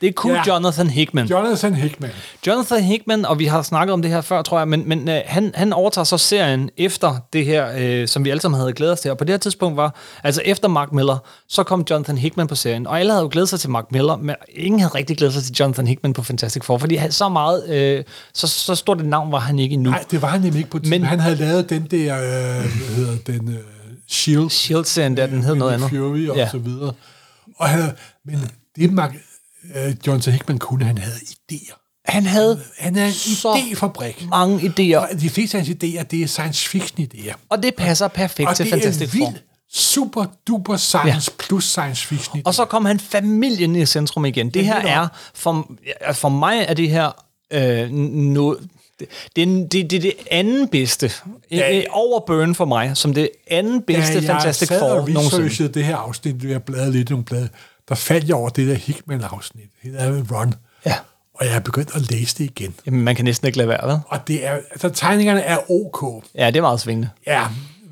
Det kunne Ja. Jonathan Hickman. Jonathan Hickman. Jonathan Hickman, og vi har snakket om det her før, tror jeg, men, men øh, han, han overtager så serien efter det her, øh, som vi alle sammen havde glædet os til. Og på det her tidspunkt var, altså efter Mark Miller, så kom Jonathan Hickman på serien. Og alle havde jo glædet sig til Mark Miller, men ingen havde rigtig glædet sig til Jonathan Hickman på Fantastic Four, fordi han så meget, øh, så, så stort et navn var han ikke endnu. Nej, det var han nemlig ikke på Men- Men han havde lavet den der, øh, hvad hedder den, øh, Shield. Shield-serien der, den hed noget andet. Fury og Ja. så videre. Og han, men det Mark, øh, Jonathan Hickman kunne, han havde idéer. Han havde Han er en Så idéfabrik. mange idéer, Og de fleste af hans idéer, det er science fiction idéer. og det passer perfekt Og til det er Fantastic Four. vildt, super duper science ja. plus science fiction idéer. Og så kom han familien i centrum igen. Det her er, for, ja, for mig er det her øh, noget, Det, det, er, det, det er det anden bedste. Ja. Ja. Over Burn for mig, som det anden bedste Da Fantastic jeg sad Four og nogensinde. det her afsnit, jeg bladrede lidt nogle blade, der faldt jeg over det der Hickman-afsnit, det der med Run, Ja. og jeg er begyndt at læse det igen. Jamen, man kan næsten ikke lade være, hvad? Og det er, altså tegningerne er ok. Ja, det er meget svingende. Ja,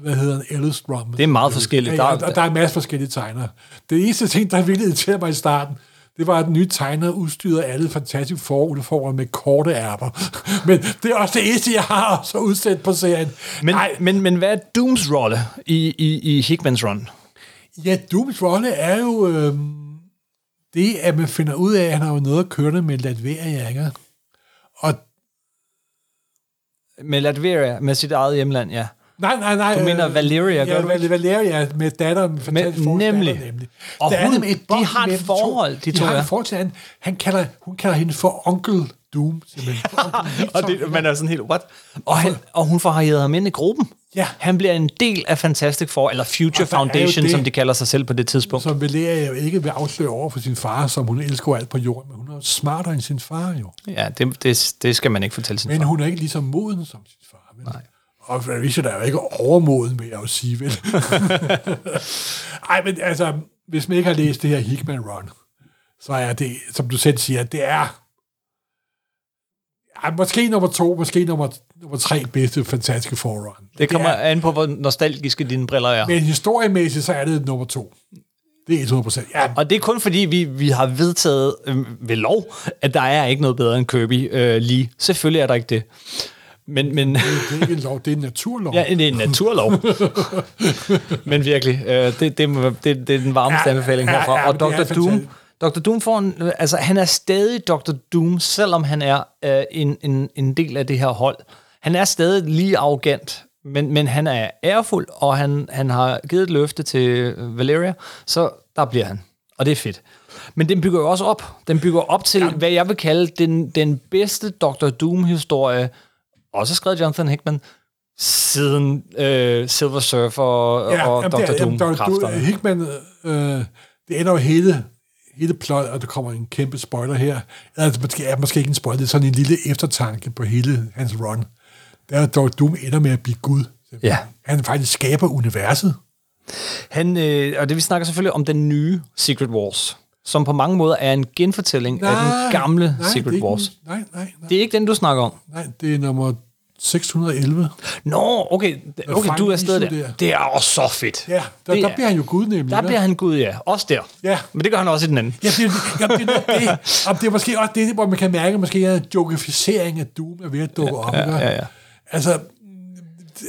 hvad hedder den? Ellis Drum. Det er meget forskelligt. Ja, og der er en masse forskellige tegnere. Det eneste ting, der virkelig irriterede mig i starten, det var, at den nye tegner udstyrede alle fantastiske foruniformer med korte ærmer. Men det er også det eneste, jeg har så udsendt på serien. Men, Nej, men, men hvad er Dooms rolle i, i, i Hickmans run? Ja, Dooms rolle er jo øh, det, at man finder ud af, at han har jo noget at køre med Latveria, ikke? Og Med Latveria, med sit eget hjemland, ja. Nej, nej, nej. Du mener Valeria, gør ja, du Val- Valeria med datteren. Fantastisk Fours nemlig. Datter, nemlig. Og Der er hun- et de har et forhold, de de to, har ja. et forhold til han, han kalder, hun kalder hende for Onkel Doom, simpelthen. Og det, man er sådan helt, what? Og, han, og hun får harriet ham ind i gruppen. Ja. Han bliver en del af Fantastic Four, eller Future der Foundation, det- som de kalder sig selv på det tidspunkt. som Valeria jo ikke vil afsløre over for sin far, som hun elsker alt på jorden, men hun er smartere end sin far jo. Ja, det, det, det skal man ikke fortælle sin Men far. hun er ikke lige så moden som sin far. Vel? Nej. Og Richard er jo ikke overmoden, vil jeg jo sige, vel? Ej, men altså, hvis man ikke har læst det her Hickman Run, så er det, som du selv siger, det er ja, måske nummer to, måske nummer, nummer tre bedste fantastiske forrun. Det kommer er, an på, hvor nostalgiske dine briller er. men historiemæssigt, så er det nummer to. Det er 100 procent. Ja, Og det er kun fordi, vi, vi har vedtaget øh, ved lov, at der er ikke noget bedre end Kirby øh, lige. Selvfølgelig er der ikke det. Men, men det er ikke en lov, det er en naturlov. ja, det er en naturlov. men virkelig, øh, det, det, det, det er den varmeste Ja, anbefaling ja, herfra. ja, Og det Dr. Doom, fantastisk. Dr. Doom får en, altså han er stadig Dr. Doom, selvom han er øh, en, en, en del af det her hold. Han er stadig lige arrogant, men, men han er ærefuld, og han, han har givet et løfte til Valeria, så der bliver han. Og det er fedt. Men den bygger jo også op. Den bygger op til, hvad jeg vil kalde den, den bedste Dr. Doom-historie, også skrevet Jonathan Hickman, siden øh, Silver Surfer og, ja, og jamen, Dr. Doom-kræfterne. Hickman, øh, det ender jo hele, hele plot, og der kommer en kæmpe spoiler her. Altså, måske er måske ikke en spoiler, det er sådan en lille eftertanke på hele hans run. Der er Dr. Doom ender med at blive Gud. Ja. Han faktisk skaber universet. Han, øh, og det vi snakker selvfølgelig om den nye Secret Wars, som på mange måder er en genfortælling nej, af den gamle nej, Secret Wars. den- Nej, nej, nej, Det er ikke den, du snakker om. nej, det er nummer 611. Nå, okay, okay du er stadig der. Det er også så fedt. Ja, der, Det der er- bliver han jo Gud nemlig. Der hva'? bliver han Gud, ja. Også der. Ja. Men det gør han også i den anden. Ja, det, er- jamen, det, det, Jamen, det er måske også det, hvor man kan mærke, måske er jokificering af Doom er ved at dukke op. ikke? ja, ja. Altså,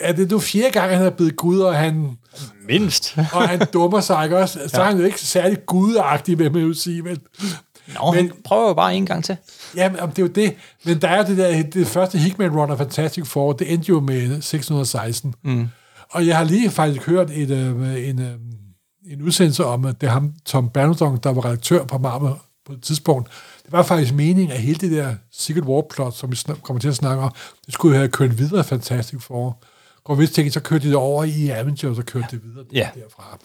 er det nu fjerde gang, han er blevet Gud, og han, Mindst. og han dummer sig, ikke også? Så er han jo ikke særlig gudagtig, vil man jo sige, vel? Nå, men, han prøver jo bare en gang til. Jamen, det er jo det. Men der er jo det der, det første Hickman Run af Fantastic Four, det endte jo med 616. Mm. Og jeg har lige faktisk hørt et, øh, en, øh, en udsendelse om, at det er ham, Tom Bernardon, der var redaktør på Marvel på et tidspunkt. Det var faktisk meningen, at hele det der Secret War-plot, som vi kommer til at snakke om, det skulle have kørt videre Fantastic Four. Og hvis tænkte, så kørte de det over i Avengers, og så kørte det videre Ja. derfra.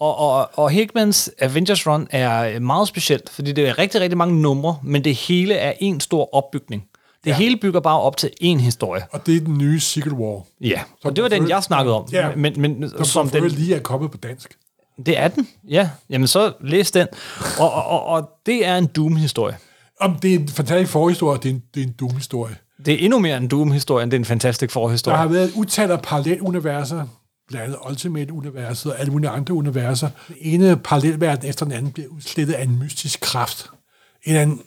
Og, og, og Hickmans Avengers Run er meget specielt, fordi det er rigtig, rigtig mange numre, men det hele er en stor opbygning. Det ja. hele bygger bare op til én historie. Og det er den nye Secret War. Ja, og det var den, jeg snakkede om. Ja. Men, men Som, som den, lige er kommet på dansk. det er den, ja. Jamen så læs den. Og, og, og, og det er en Doom-historie. Om det er en fantastisk forhistorie, det er en, det er en Doom-historie. Det er endnu mere en Doom-historie, end det er en fantastisk Der har forhistorie. været et utal af paralleluniverser, blandt andet Ultimate-universet og alle mulige andre universer. Den ene parallelverden efter den anden bliver udslettet af en mystisk kraft. En anden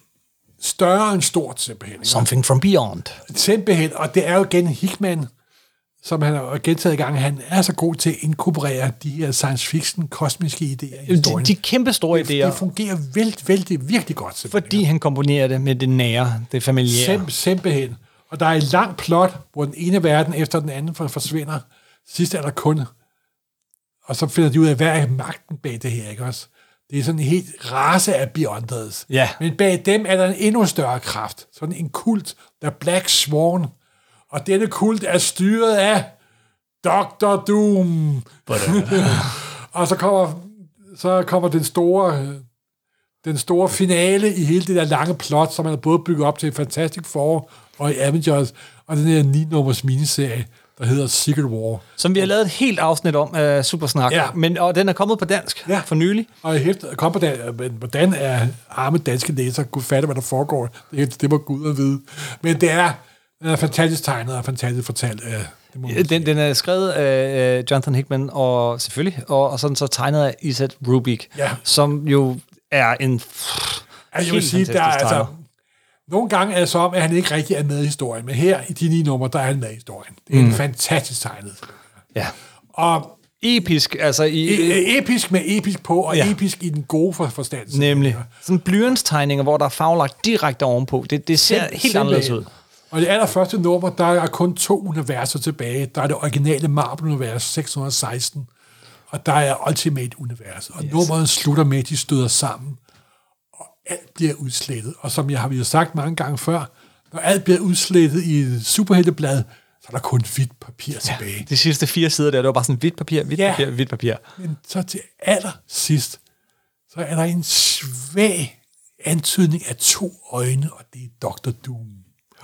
større end stort, simpelthen. Something from Beyond. Simpelthen, og det er jo igen Hickman, som han har gentaget i gang, han er så god til at inkorporere de her science fiction, kosmiske idéer i De, historien. de kæmpe store det, det idéer, fungerer vældig, vældig, virkelig godt. Simpelthen. fordi han komponerer det med det nære, det familiære. Sim, simpelthen. Og der er en lang plot, hvor den ene verden efter den anden for- forsvinder. Sidst er der kun. Og så finder de ud af, hvad er magten bag det her, ikke også? Det er sådan en helt race af Beyonders. Ja. Men bag dem er der en endnu større kraft. Sådan en kult, der er Black Swan. Og denne kult er styret af Dr. Doom. og så kommer, så kommer den store, den store finale i hele det der lange plot, som man har både bygget op til Fantastic Four og i Avengers, og den her 9-nummers miniserie, der hedder Secret War. Som vi har lavet et helt afsnit om, uh, Supersnak. Ja. Men, og den er kommet på dansk Ja. for nylig. Og hæfter, kom på den, men hvordan er arme danske læser kunne fatte, hvad der foregår? Det, det må Gud at vide. Men det er, den er fantastisk tegnet og fantastisk fortalt. Uh, det må sige. Den, den er skrevet af uh, Jonathan Hickman, og selvfølgelig, og, og sådan så tegnet af Iset Rubik, Ja. som jo er en Altså, jeg vil helt sige, der er, altså. Nogle gange er det så om, at han ikke rigtig er med i historien, men her i de ni numre, der er han med i historien. Det er mm. en fantastisk tegnet. ja, Og episk, altså i, e- episk med episk på, og Ja. episk i den gode for forstand. nemlig sådan blyantstegninger, hvor der er farvelagt direkte ovenpå. Det, det ser helt anderledes ud. Og det allerførste nummer, der er kun to universer tilbage. Der er det originale Marvel-univers 616, og der er Ultimate-universet. Og yes. nummeret slutter med, at de støder sammen, alt bliver udslettet. Og som jeg har vi har sagt mange gange før, når alt bliver udslettet i et superhelteblad, så er der kun hvidt papir tilbage. De sidste fire sider der, det var bare sådan hvidt papir, hvidt Ja. papir, hvidt papir. Men så til allersidst, så er der en svag antydning af to øjne, og det er Dr. Doom.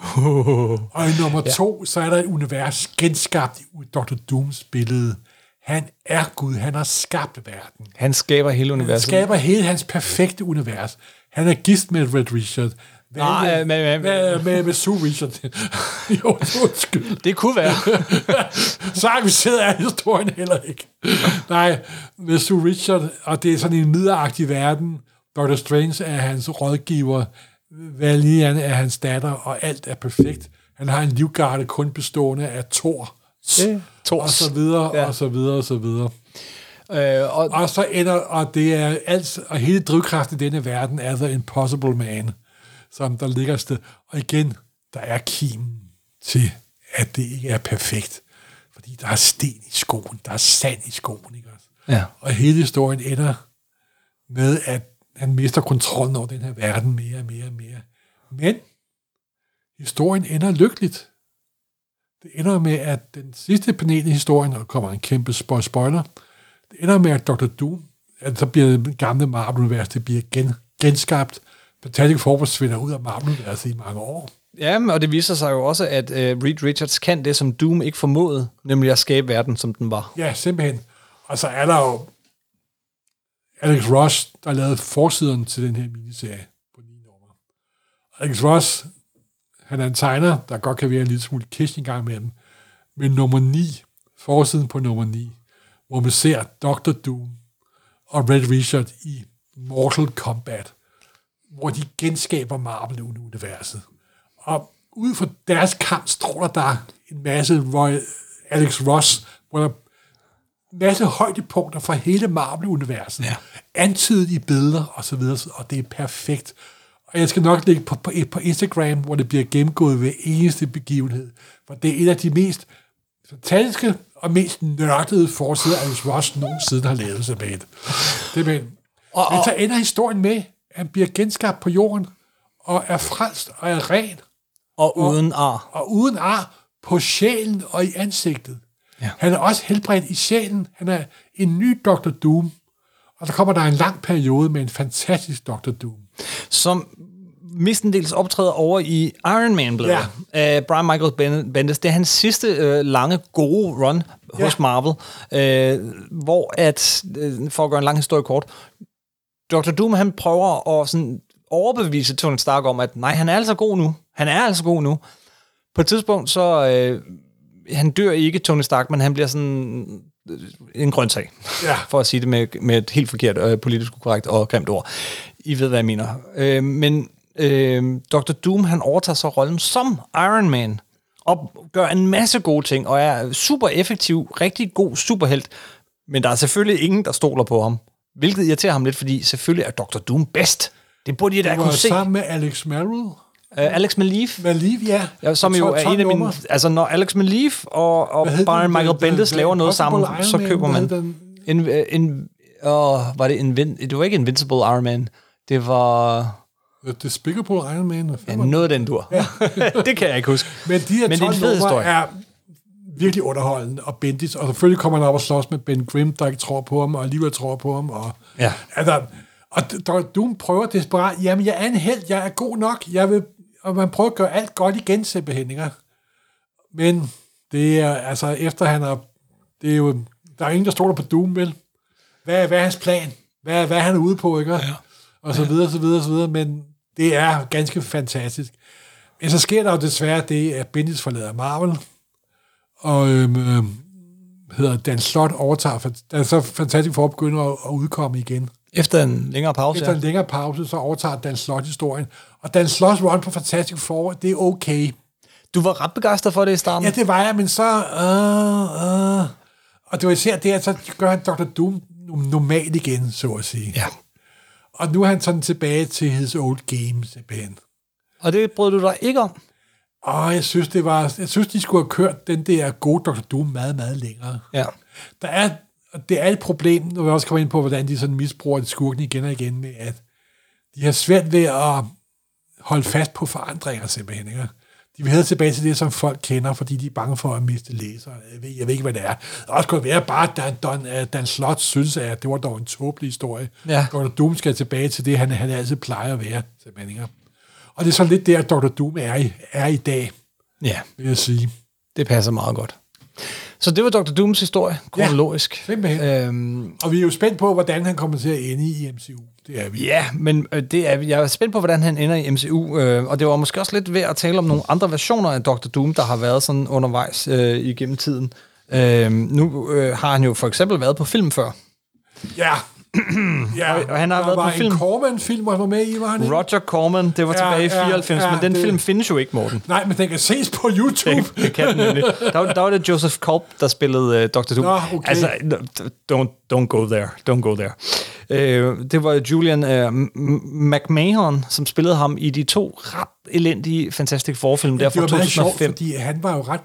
Og i nummer ja. to, så er der et univers genskabt i Dr. Dooms billede. Han er Gud, han har skabt verden. Han skaber hele Han universet. skaber hele hans perfekte univers. Han er gift med Red Richard. Hvad Nej, med, med- med- med, med, Sue Richard. jo, undskyld. Det kunne være. Så avanceret er historien heller ikke. Nej, med Sue Richard, og det er sådan en midleragtig verden. Dr. Strange er hans rådgiver, Valian er hans datter, og alt er perfekt. Han har en livgarde kun bestående af Thor, Ja, Thors. og så videre, ja. og så videre, og så videre. Øh, og, Og så ender, og det er alt, og hele drivkraften i denne verden er The Impossible Man, som der ligger sted. Og igen, der er kimen til, at det ikke er perfekt. Fordi der er sten i skoen, der er sand i skoen, ikke også? ja. Og hele historien ender med, at han mister kontrollen over den her verden mere og mere og mere. Men historien ender lykkeligt. Det ender med, at den sidste panel i historien, og kommer en kæmpe spo- spoiler, ender med, at Dr. Doom, at så bliver det gamle Marvel-univers, det bliver gen, genskabt. Fantastic Four forsvinder ud af Marvel-universet i mange år. Ja, og det viser sig jo også, at uh, Reed Richards kan det, som Doom ikke formåede, nemlig at skabe verden, som den var. Ja, simpelthen. Og så er der jo Alex Ross, der lavede forsiden til den her miniserie på ni nummer. Alex Ross, han er en tegner, der godt kan være en lille smule kish en gang med dem. Men nummer 9, forsiden på nummer 9, hvor man ser Dr. Doom og Red Richard i Mortal Kombat, hvor de genskaber Marvel-universet. Og ud fra deres kamp stråler der en masse hvor Alex Ross, hvor der masse højdepunkter fra hele Marvel-universet. Ja. Antydet i billeder og så videre, og det er perfekt. Og jeg skal nok lægge på, på, på Instagram, hvor det bliver gennemgået ved eneste begivenhed. For det er et af de mest fantastiske og mest nørdede forsider, Alex Ross nogensinde har lavet sig med. Det men, Og- men og- så ender historien med, at han bliver genskabt på jorden, og er frelst og er ren, Og uden ar. og uden ar på sjælen og i ansigtet. Ja. Han er også helbredt i sjælen. Han er en ny Dr. Doom. Og der kommer der en lang periode med en fantastisk Dr. Doom. som mestendels optræder over i Iron man bladet Ja. af Brian Michael Ben- Bendis. Det er hans sidste øh, lange, gode run hos Ja. Marvel, øh, hvor at, øh, for at gøre en lang historie kort, Dr. Doom han prøver at sådan overbevise Tony Stark om, at nej, han er altså god nu. Han er altså god nu. På et tidspunkt, så øh, han dør ikke, Tony Stark, men han bliver sådan øh, en grøntsag Ja. for at sige det med, med et helt forkert øh, politisk korrekt og grimt ord. I ved, hvad jeg mener. Øh, men øh, Dr. Doom, han overtager så rollen som Iron Man, og gør en masse gode ting, og er super effektiv, rigtig god superhelt, men der er selvfølgelig ingen, der stoler på ham. Hvilket irriterer ham lidt, fordi selvfølgelig er Dr. Doom bedst. Det burde I da kunne se. sammen med Alex Merrill. Uh, Alex Maleef, Maliv, ja. ja, som jo er en af mine... Altså, når Alex Maleef og, og Brian den? Michael The- Bendis The- laver noget Impossible sammen, Iron så køber man... den? En, en, åh, var det Invin, det var ikke Invincible Iron Man. Det var Despicable Iron Man. Ja, noget den dur. det kan jeg ikke huske. Men de her Men det er 12 numre er virkelig underholdende og Bendis, og selvfølgelig kommer han op og slås med Ben Grimm, der ikke tror på ham, og alligevel tror på ham. Og, Ja. altså, Og D- Dr. Doom prøver desperat, jamen jeg er en held, jeg er god nok, jeg vil, og man prøver at gøre alt godt igen, simpelthen, ikke? Men det er, altså, efter han har, det er jo, der er ingen, der stoler på Doom, vel? Hvad, hvad er hans plan? Hvad, hvad er han ude på, ikke? Ja. Og så videre, så videre, så videre, men det er ganske fantastisk. Men så sker der jo desværre det, at Bendis forlader Marvel, og øhm, øhm, hedder Dan Slot overtager, for, da så Fantastic Four begynder at, at udkomme igen. Efter en længere pause. Efter en længere pause, så overtager Dan Slot historien. Og Dan Slots run på Fantastic Four, det er okay. Du var ret begejstret for det i starten. Ja, det var jeg, men så... Uh, uh. Og det var især det, at så gør han Dr. Doom normal igen, så at sige. ja. Og nu er han sådan tilbage til his old game, simpelthen. Og det brød du dig ikke om. Og jeg synes, det var, jeg synes, de skulle have kørt den der gode Dr. Doom meget, meget længere. Ja. Der er, det er et problem, når vi også kommer ind på, hvordan de sådan misbruger skurken igen og igen med, at de har svært ved at holde fast på forandringer simpelthen. Ikke? De vil have tilbage til det, som folk kender, fordi de er bange for at miste læsere. Jeg ved, jeg ved ikke, hvad det er. Det også godt være bare, at Dan, Dan, Slot synes, at det var dog en tåbelig historie. Ja. Dr. Doom skal tilbage til det, han, han altid plejer at være. Simpelthen, ikke? Og det er så lidt der, Dr. Doom er i, er i dag, Ja, vil jeg sige. det passer meget godt. Så det var Dr. Dooms historie, kronologisk. simpelthen. Øhm, Og vi er jo spændt på, hvordan han kommer til at ende i MCU. Det er vi. ja, men øh, det er, jeg er spændt på, hvordan han ender i MCU, øh, og det var måske også lidt ved at tale om nogle andre versioner af Dr. Doom, der har været sådan undervejs øh, igennem tiden. Øh, nu øh, har han jo for eksempel været på film før. Ja. ja. Og- og han har der været var på film. en Corman-film, han var med i, var han ikke? Roger Corman, det var Ja, tilbage i ja, 94, ja, men den det- film findes jo ikke, Morten. Nej, men den kan ses på YouTube. Det, det kan den nemlig. Der, var- der var det Joseph Culp, der spillede uh, Dr. Doom. Nå, okay. Altså, don't, don't go there. Don't go there. Uh, det var Julian uh, McMahon, som spillede ham i de to ret elendige Fantastic Four-film der fra var meget sjovt, 2005. fordi han var jo ret,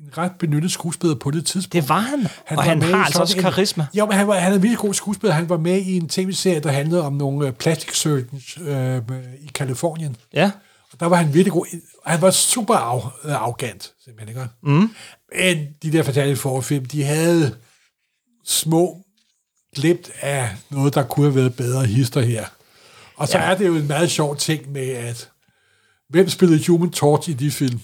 en ret benyttet skuespiller på det tidspunkt. Det var han, han og han med i har altså også en- karisma. Jo, men han, var, han er virkelig god skuespiller. Han var med i en tv-serie, der handlede om nogle øh, plastic surgeons øh, i Kalifornien. Ja, Og der var han virkelig god. Han var super af, øh, arrogant, simpelthen. Ikke? Mm. Men de der Fantastic Four-film, de havde små glimt af noget, der kunne have været bedre hister her. Og så ja. er det jo en meget sjov ting med, at hvem spillede Human Torch i de film?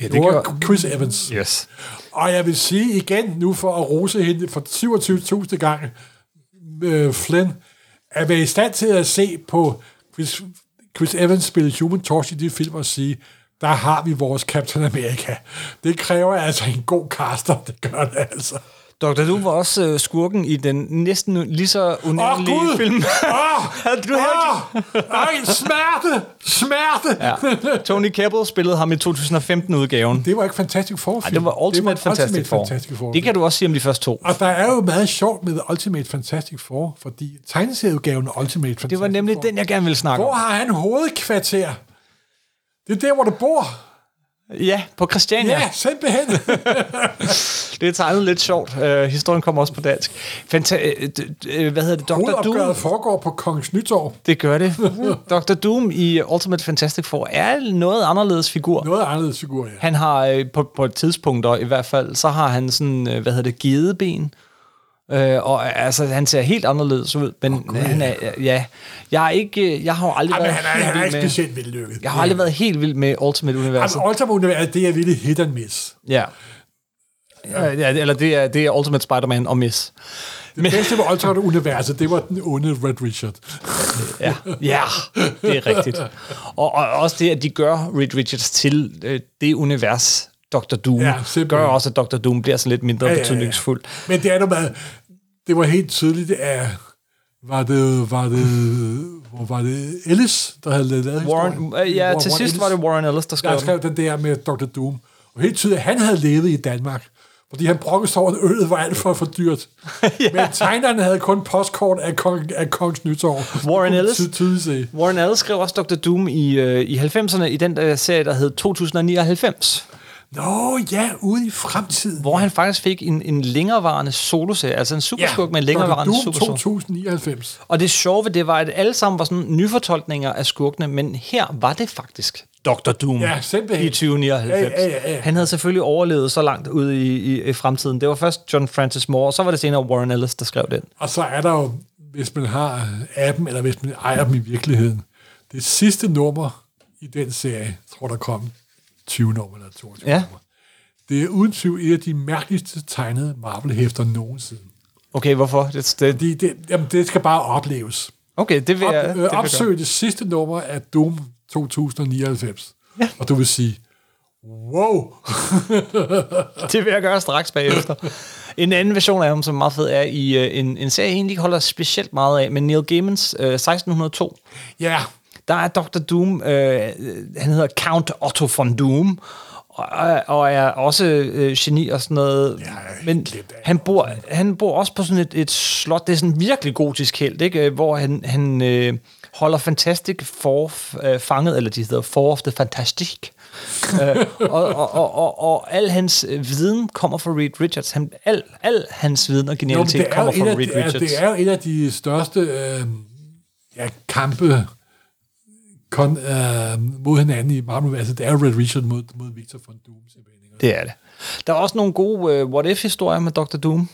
ja Det var Chris Evans. Yes. Og jeg vil sige igen, nu for at rose hende for 27.000 gang, øh, Flynn, at være i stand til at se på Chris, Chris Evans spille Human Torch i de film og sige, der har vi vores Captain America. Det kræver altså en god caster, det gør det altså. Dr. Doom var også uh, skurken i den næsten lige så Åh, unævnlige Gud! film. Åh! Havde du! Ej, smerte! Smerte! Ja. Tony Kebbell spillede ham i 2015-udgaven. Det var ikke Fantastic Four Ej, det var Ultimate, Fantastic, Ultimate Four. Fantastic Four. Det kan du også sige om de første to. Og der er jo meget sjovt med Ultimate Fantastic Four, fordi tegneserieudgaven af Ultimate Fantastic Det var nemlig Four, den, jeg gerne ville snakke Hvor om. har han hovedkvarter? Det er der, hvor du bor. Ja, på Christiania. Ja, simpelthen. Det er tegnet lidt sjovt. Uh, historien kommer også på dansk. Fanta- uh, hvad hedder det? Dr. Doom. foregår på Kongens Nytorv. Det gør det. Dr. Doom i Ultimate Fantastic Four er noget anderledes figur. Noget anderledes figur, ja. Han har på, på et tidspunkt i hvert fald, så har han sådan, hvad hedder det, gedeben. Øh, og altså, han ser helt anderledes ud, men oh, han er, ja, jeg er ikke, øh, jeg har jo aldrig Jamen, været han er, helt han er ikke med, specielt vellykket. jeg har aldrig været helt vild med Ultimate Universet. Jamen, Ultimate Universet, det er virkelig hit and miss. Ja. Ja, ja, eller det er, det er Ultimate Spider-Man og Miss. Det bedste ved Ultimate Universet, det var den onde Red Richard. Ja, ja det er rigtigt. Og, og også det, at de gør Reed Richards til øh, det univers, Dr. Doom, Ja, simpelthen. gør også, at Dr. Doom bliver så lidt mindre ja, Ja, ja, betydningsfuld. Men det er noget med, det var helt tydeligt, at var det, var det, hvor var det Ellis, der havde lavet Warren, historien? øh, ja, Warren til sidst Ellis, var det Warren Ellis, der skrev der skrev den der med Dr. Doom. Og helt tydeligt, at han havde levet i Danmark. Fordi han brokkede sig over, at øllet var alt for, for dyrt. ja. Men tegnerne havde kun postkort af, kong, af Kongens Nytår. Warren Ellis? Warren Ellis skrev også Dr. Doom i, øh, i 90'erne i den der serie, der hed 2099, Nå ja, ude i fremtiden. hvor han faktisk fik en, en længerevarende soloserie, altså en superskurk med en længerevarende superskurk. 2099. Og det sjove ved det var, at alle sammen var sådan nyfortolkninger af skurkene, men her var det faktisk Dr. Doom Ja, simpelthen. i 2099. Ja, ja, ja, ja. Han havde selvfølgelig overlevet så langt ude i, i, i fremtiden. Det var først John Francis Moore, og så var det senere Warren Ellis, der skrev den. Og så er der jo hvis man har appen, eller hvis man ejer dem i virkeligheden. Det sidste nummer i den serie, tror der kom 20 nummer eller 22 Ja. nummer. Det er uden tvivl et af de mærkeligste tegnede Marvel-hæfter nogensinde. Okay, hvorfor? Det, det, Fordi det, jamen, det skal bare opleves. okay, det vil Op, jeg... det vil øh, jeg gøre. opsøg det sidste nummer af Doom 2099. Ja. Og du vil sige, wow, Det vil jeg gøre straks bagefter. En anden version af ham, som er meget fed, er i øh, en, en serie, jeg egentlig holder specielt meget af, men Neil Gaimans øh, 1602. ja, Der er Dr. Doom, øh, han hedder Count Otto von Doom, og, og er også øh, geni og sådan noget. Ja, men han bor, han bor også på sådan et, et slot, det er sådan virkelig gotisk held, ikke? Øh, hvor han, han øh, holder Fantastic Four øh, fanget, eller de hedder Four of the Fantastic. øh, og, og, og, og, og al hans øh, viden kommer fra Reed Richards. Han, al, al hans viden og genialitet er, kommer fra Reed Richards. det er jo et af de største øh, ja, kampe kon, øh, mod hinanden i marvel altså Det er jo Red Richard mod, mod Victor von Doom. simpelthen? Det er det. Der er også nogle gode uh, what-if-historier med Dr. Doom.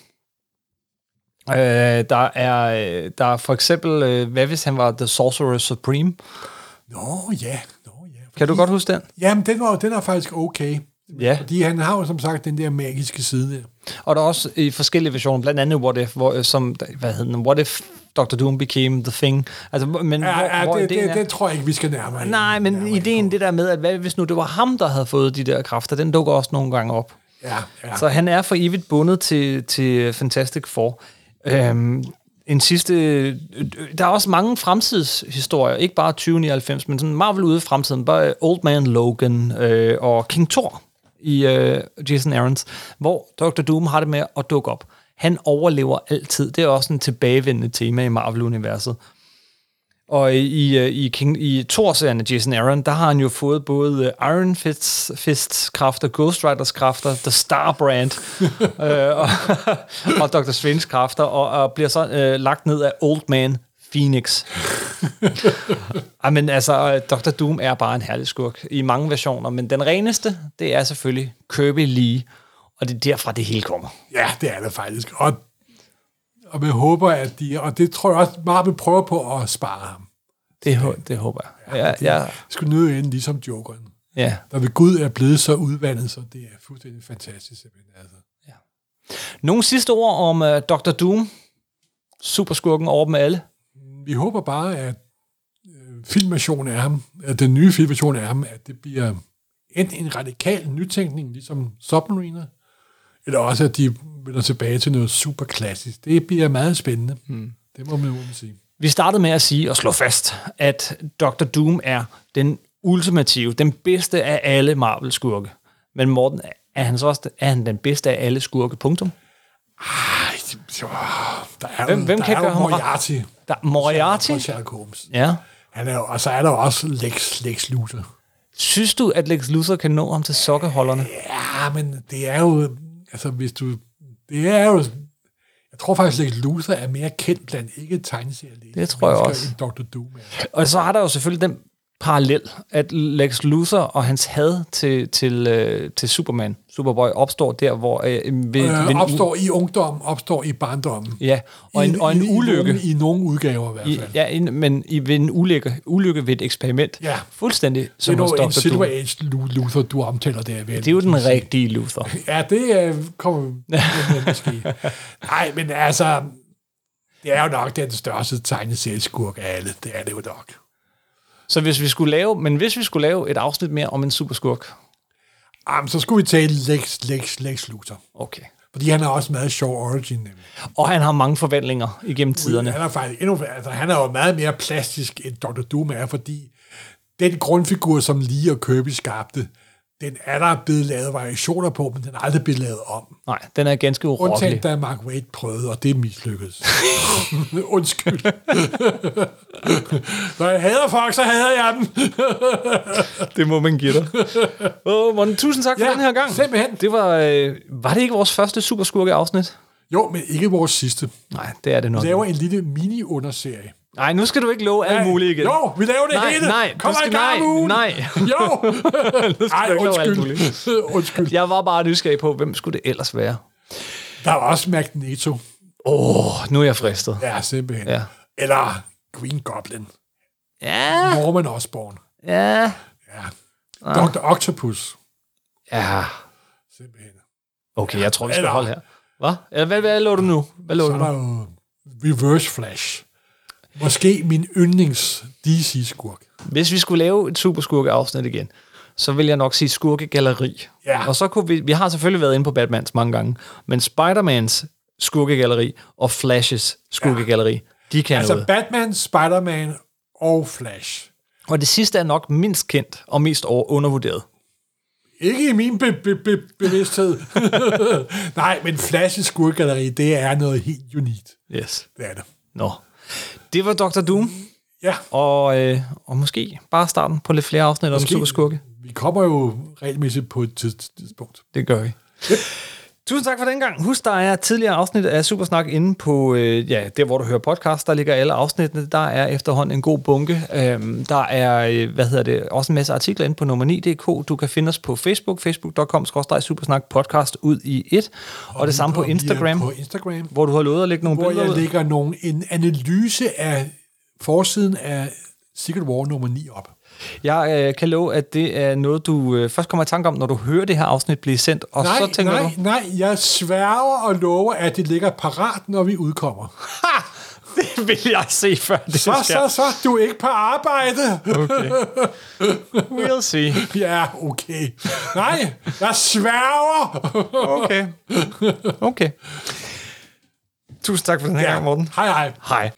Uh, der, er, øh, der er for eksempel, uh, hvad hvis han var The Sorcerer Supreme? Nå ja, nå ja. Kan du godt huske den? Jamen, den, var, den er faktisk okay. Ja. Fordi han har jo som sagt den der magiske side der. Og der er også i forskellige versioner, blandt andet What If, hvor, øh, som, hvad hedder den, What If Dr. Doom became the thing? Altså, men Ja, hvor, ja hvor det, det, er- det, tror jeg ikke, vi skal nærmere Nej, men nærmere ideen det der med, at hvad hvis nu det var ham, der havde fået de der kræfter, den dukker også nogle gange op. Ja, ja. Så han er for evigt bundet til, til Fantastic Four. Øhm, en sidste... øh, Der er også mange fremtidshistorier, ikke bare 2099, men sådan Marvel ude i fremtiden. Bare Old Man Logan øh, og King Thor i øh, Jason Aaron's, hvor Dr. Doom har det med at dukke op. Han overlever altid. Det er også en tilbagevendende tema i Marvel-universet. Og i, øh, i, King, i Thor-serien af Jason Aaron, der har han jo fået både Iron Fists, Fists kræfter, Ghost Riders kræfter, The Star Brand øh, og, og Dr. Strange kræfter, og, og bliver så øh, lagt ned af Old Man Phoenix. Ej, men altså, øh, Dr. Doom er bare en herlig skurk i mange versioner, men den reneste, det er selvfølgelig Kirby Lee, og det er derfra, det hele kommer. Ja, det er det faktisk. Og, og jeg håber, at de... Og det tror jeg også, Marvel prøver på at spare ham. Det, det håber jeg. Ja, ja, Skulle nyde ind ligesom Jokeren. ja. Der ved Gud er blevet så udvandet, så det er fuldstændig fantastisk. simpelthen, Altså. Nogle sidste ord om uh, Dr. Doom, superskurken over dem alle. Vi håber bare, at øh, filmversionen af ham, at den nye filmversion af ham, at det bliver enten en radikal nytænkning, ligesom Submariner, eller også, at de vender tilbage til noget super klassisk. Det bliver meget spændende. Hmm. Det må man jo sige. Vi startede med at sige og slå fast, at Dr. Doom er den ultimative, den bedste af alle Marvel-skurke. Men Morten, er han så også er han den bedste af alle skurke, punktum? Ej, der er Hvem- hvem der kan er gøre? Moriarty. Der, Moriarty? Og Sherlock Holmes. Ja. Han er og så er der også Lex, Lex Luthor. Synes du, at Lex Luthor kan nå ham til sokkeholderne? Ja, men det er jo... Altså, hvis du... Det er jo... Jeg tror faktisk, at Luthor er mere kendt blandt ikke tegneserielæsere. Det tror jeg også. End Dr. Doom er. Og så er der jo selvfølgelig den parallel, at Lex Luthor og hans had til, til, øh, til Superman, Superboy, opstår der, hvor... Øh, ved, ved Øh, en u- opstår i ungdom, opstår i barndommen. Ja, og en, I, og en i, ulykke. I nogle, I nogle udgaver i hvert I, fald. ja, en, men i, ved en ulykke, ulykke ved et eksperiment. Ja. Fuldstændig det som er hos jo en. Silver. Age Luthor, du omtaler der. Vel, Det er jo den rigtige Luthor. Ja, det øh, kommer måske. Nej, men altså, det er jo nok den største tegneserieskurk af alle. Det er det jo nok. Så hvis vi skulle lave, men hvis vi skulle lave et afsnit mere om en superskurk, Jamen, så skulle vi tale Lex, Lex, Lex Luthor. okay. Fordi han har også meget sjov origin, nemlig. Og han har mange forventninger igennem tiderne. Han er faktisk endnu, altså, han er jo meget mere plastisk, end Dr. Doom er, fordi den grundfigur, som Lee og Kirby skabte, den er der blevet lavet variationer på, men den er aldrig blevet lavet om. Nej, den er ganske urokkelig. Undtagen da Mark Waid prøvede, og det mislykkedes. Undskyld. Når jeg hader folk, så hader jeg dem. Det må man give dig. Åh, Morten, tusind tak for Ja, den her gang. simpelthen. Det var, øh, var det ikke vores første superskurke-afsnit? Jo, men ikke vores sidste. Nej, det er det nok. Vi laver en lille mini-underserie. Nej, nu skal du ikke love alt muligt igen. Jo, vi laver det Nej, hele. nej, Kom du skal- nej, ugen. nej. Jo. Ej, ikke love alt undskyld. undskyld. Jeg var bare nysgerrig på, hvem skulle det ellers være? Der var også Magneto. Åh, oh, nu er jeg fristet. Ja, simpelthen. Ja. Eller Green Goblin. Ja, Norman Osborn. ja, Ja. Dr. Octopus. ja. Simpelthen. Okay, jeg tror, vi skal Eller- holde her. Hvad? Eller Hvad, hvad lå du nu? Hvad lå Så du er der nu? jo Reverse Flash. Måske min yndlings DC-skurk. Hvis vi skulle lave et superskurke-afsnit igen, så vil jeg nok sige skurkegalleri. Ja. Og så kunne vi, vi har selvfølgelig været inde på Batmans mange gange, men Spider-Mans skurkegalleri og Flashes skurkegalleri, ja. de kan Altså noget. Batman, Spider-Man og Flash. Og det sidste er nok mindst kendt og mest undervurderet. Ikke i min be- be- be- bevidsthed. Nej, men Flash skurgalleri, det er noget helt unikt. Yes. Det er det. Nå. Det var Dr. Doom, Ja, og, øh, og måske bare starten på lidt flere afsnit om Måske. superskurke. vi kommer jo regelmæssigt på et tids- tidspunkt. Det gør vi. Tusind tak for den gang. Husk, der er tidligere afsnit af Supersnak inde på, øh, ja, der hvor du hører podcast, der ligger alle afsnittene. Der er efterhånden en god bunke. Øhm, der er, øh, hvad hedder det, også en masse artikler inde på nummer 9.dk. Du kan finde os på Facebook, facebook.com, supersnak podcast ud i et. Og, og det samme på Instagram, På Instagram, hvor du har lovet at lægge nogle hvor billeder jeg ud. lægger nogle, en analyse af forsiden af Secret War nummer 9 op. Jeg øh, kan love, at det er noget, du øh, først kommer i tanke om, når du hører det her afsnit blive sendt. Og Nej, så tænker nej, du, nej, jeg sværger og lover, at det ligger parat, når vi udkommer. ha, det vil jeg se, før det Så, sker. så, så, du er ikke på arbejde. Okay. We'll see. Ja, okay. Nej, jeg sværger. Okay. Okay. Tusind tak for den her Ja. gang, Morten. Hej, hej. Hej.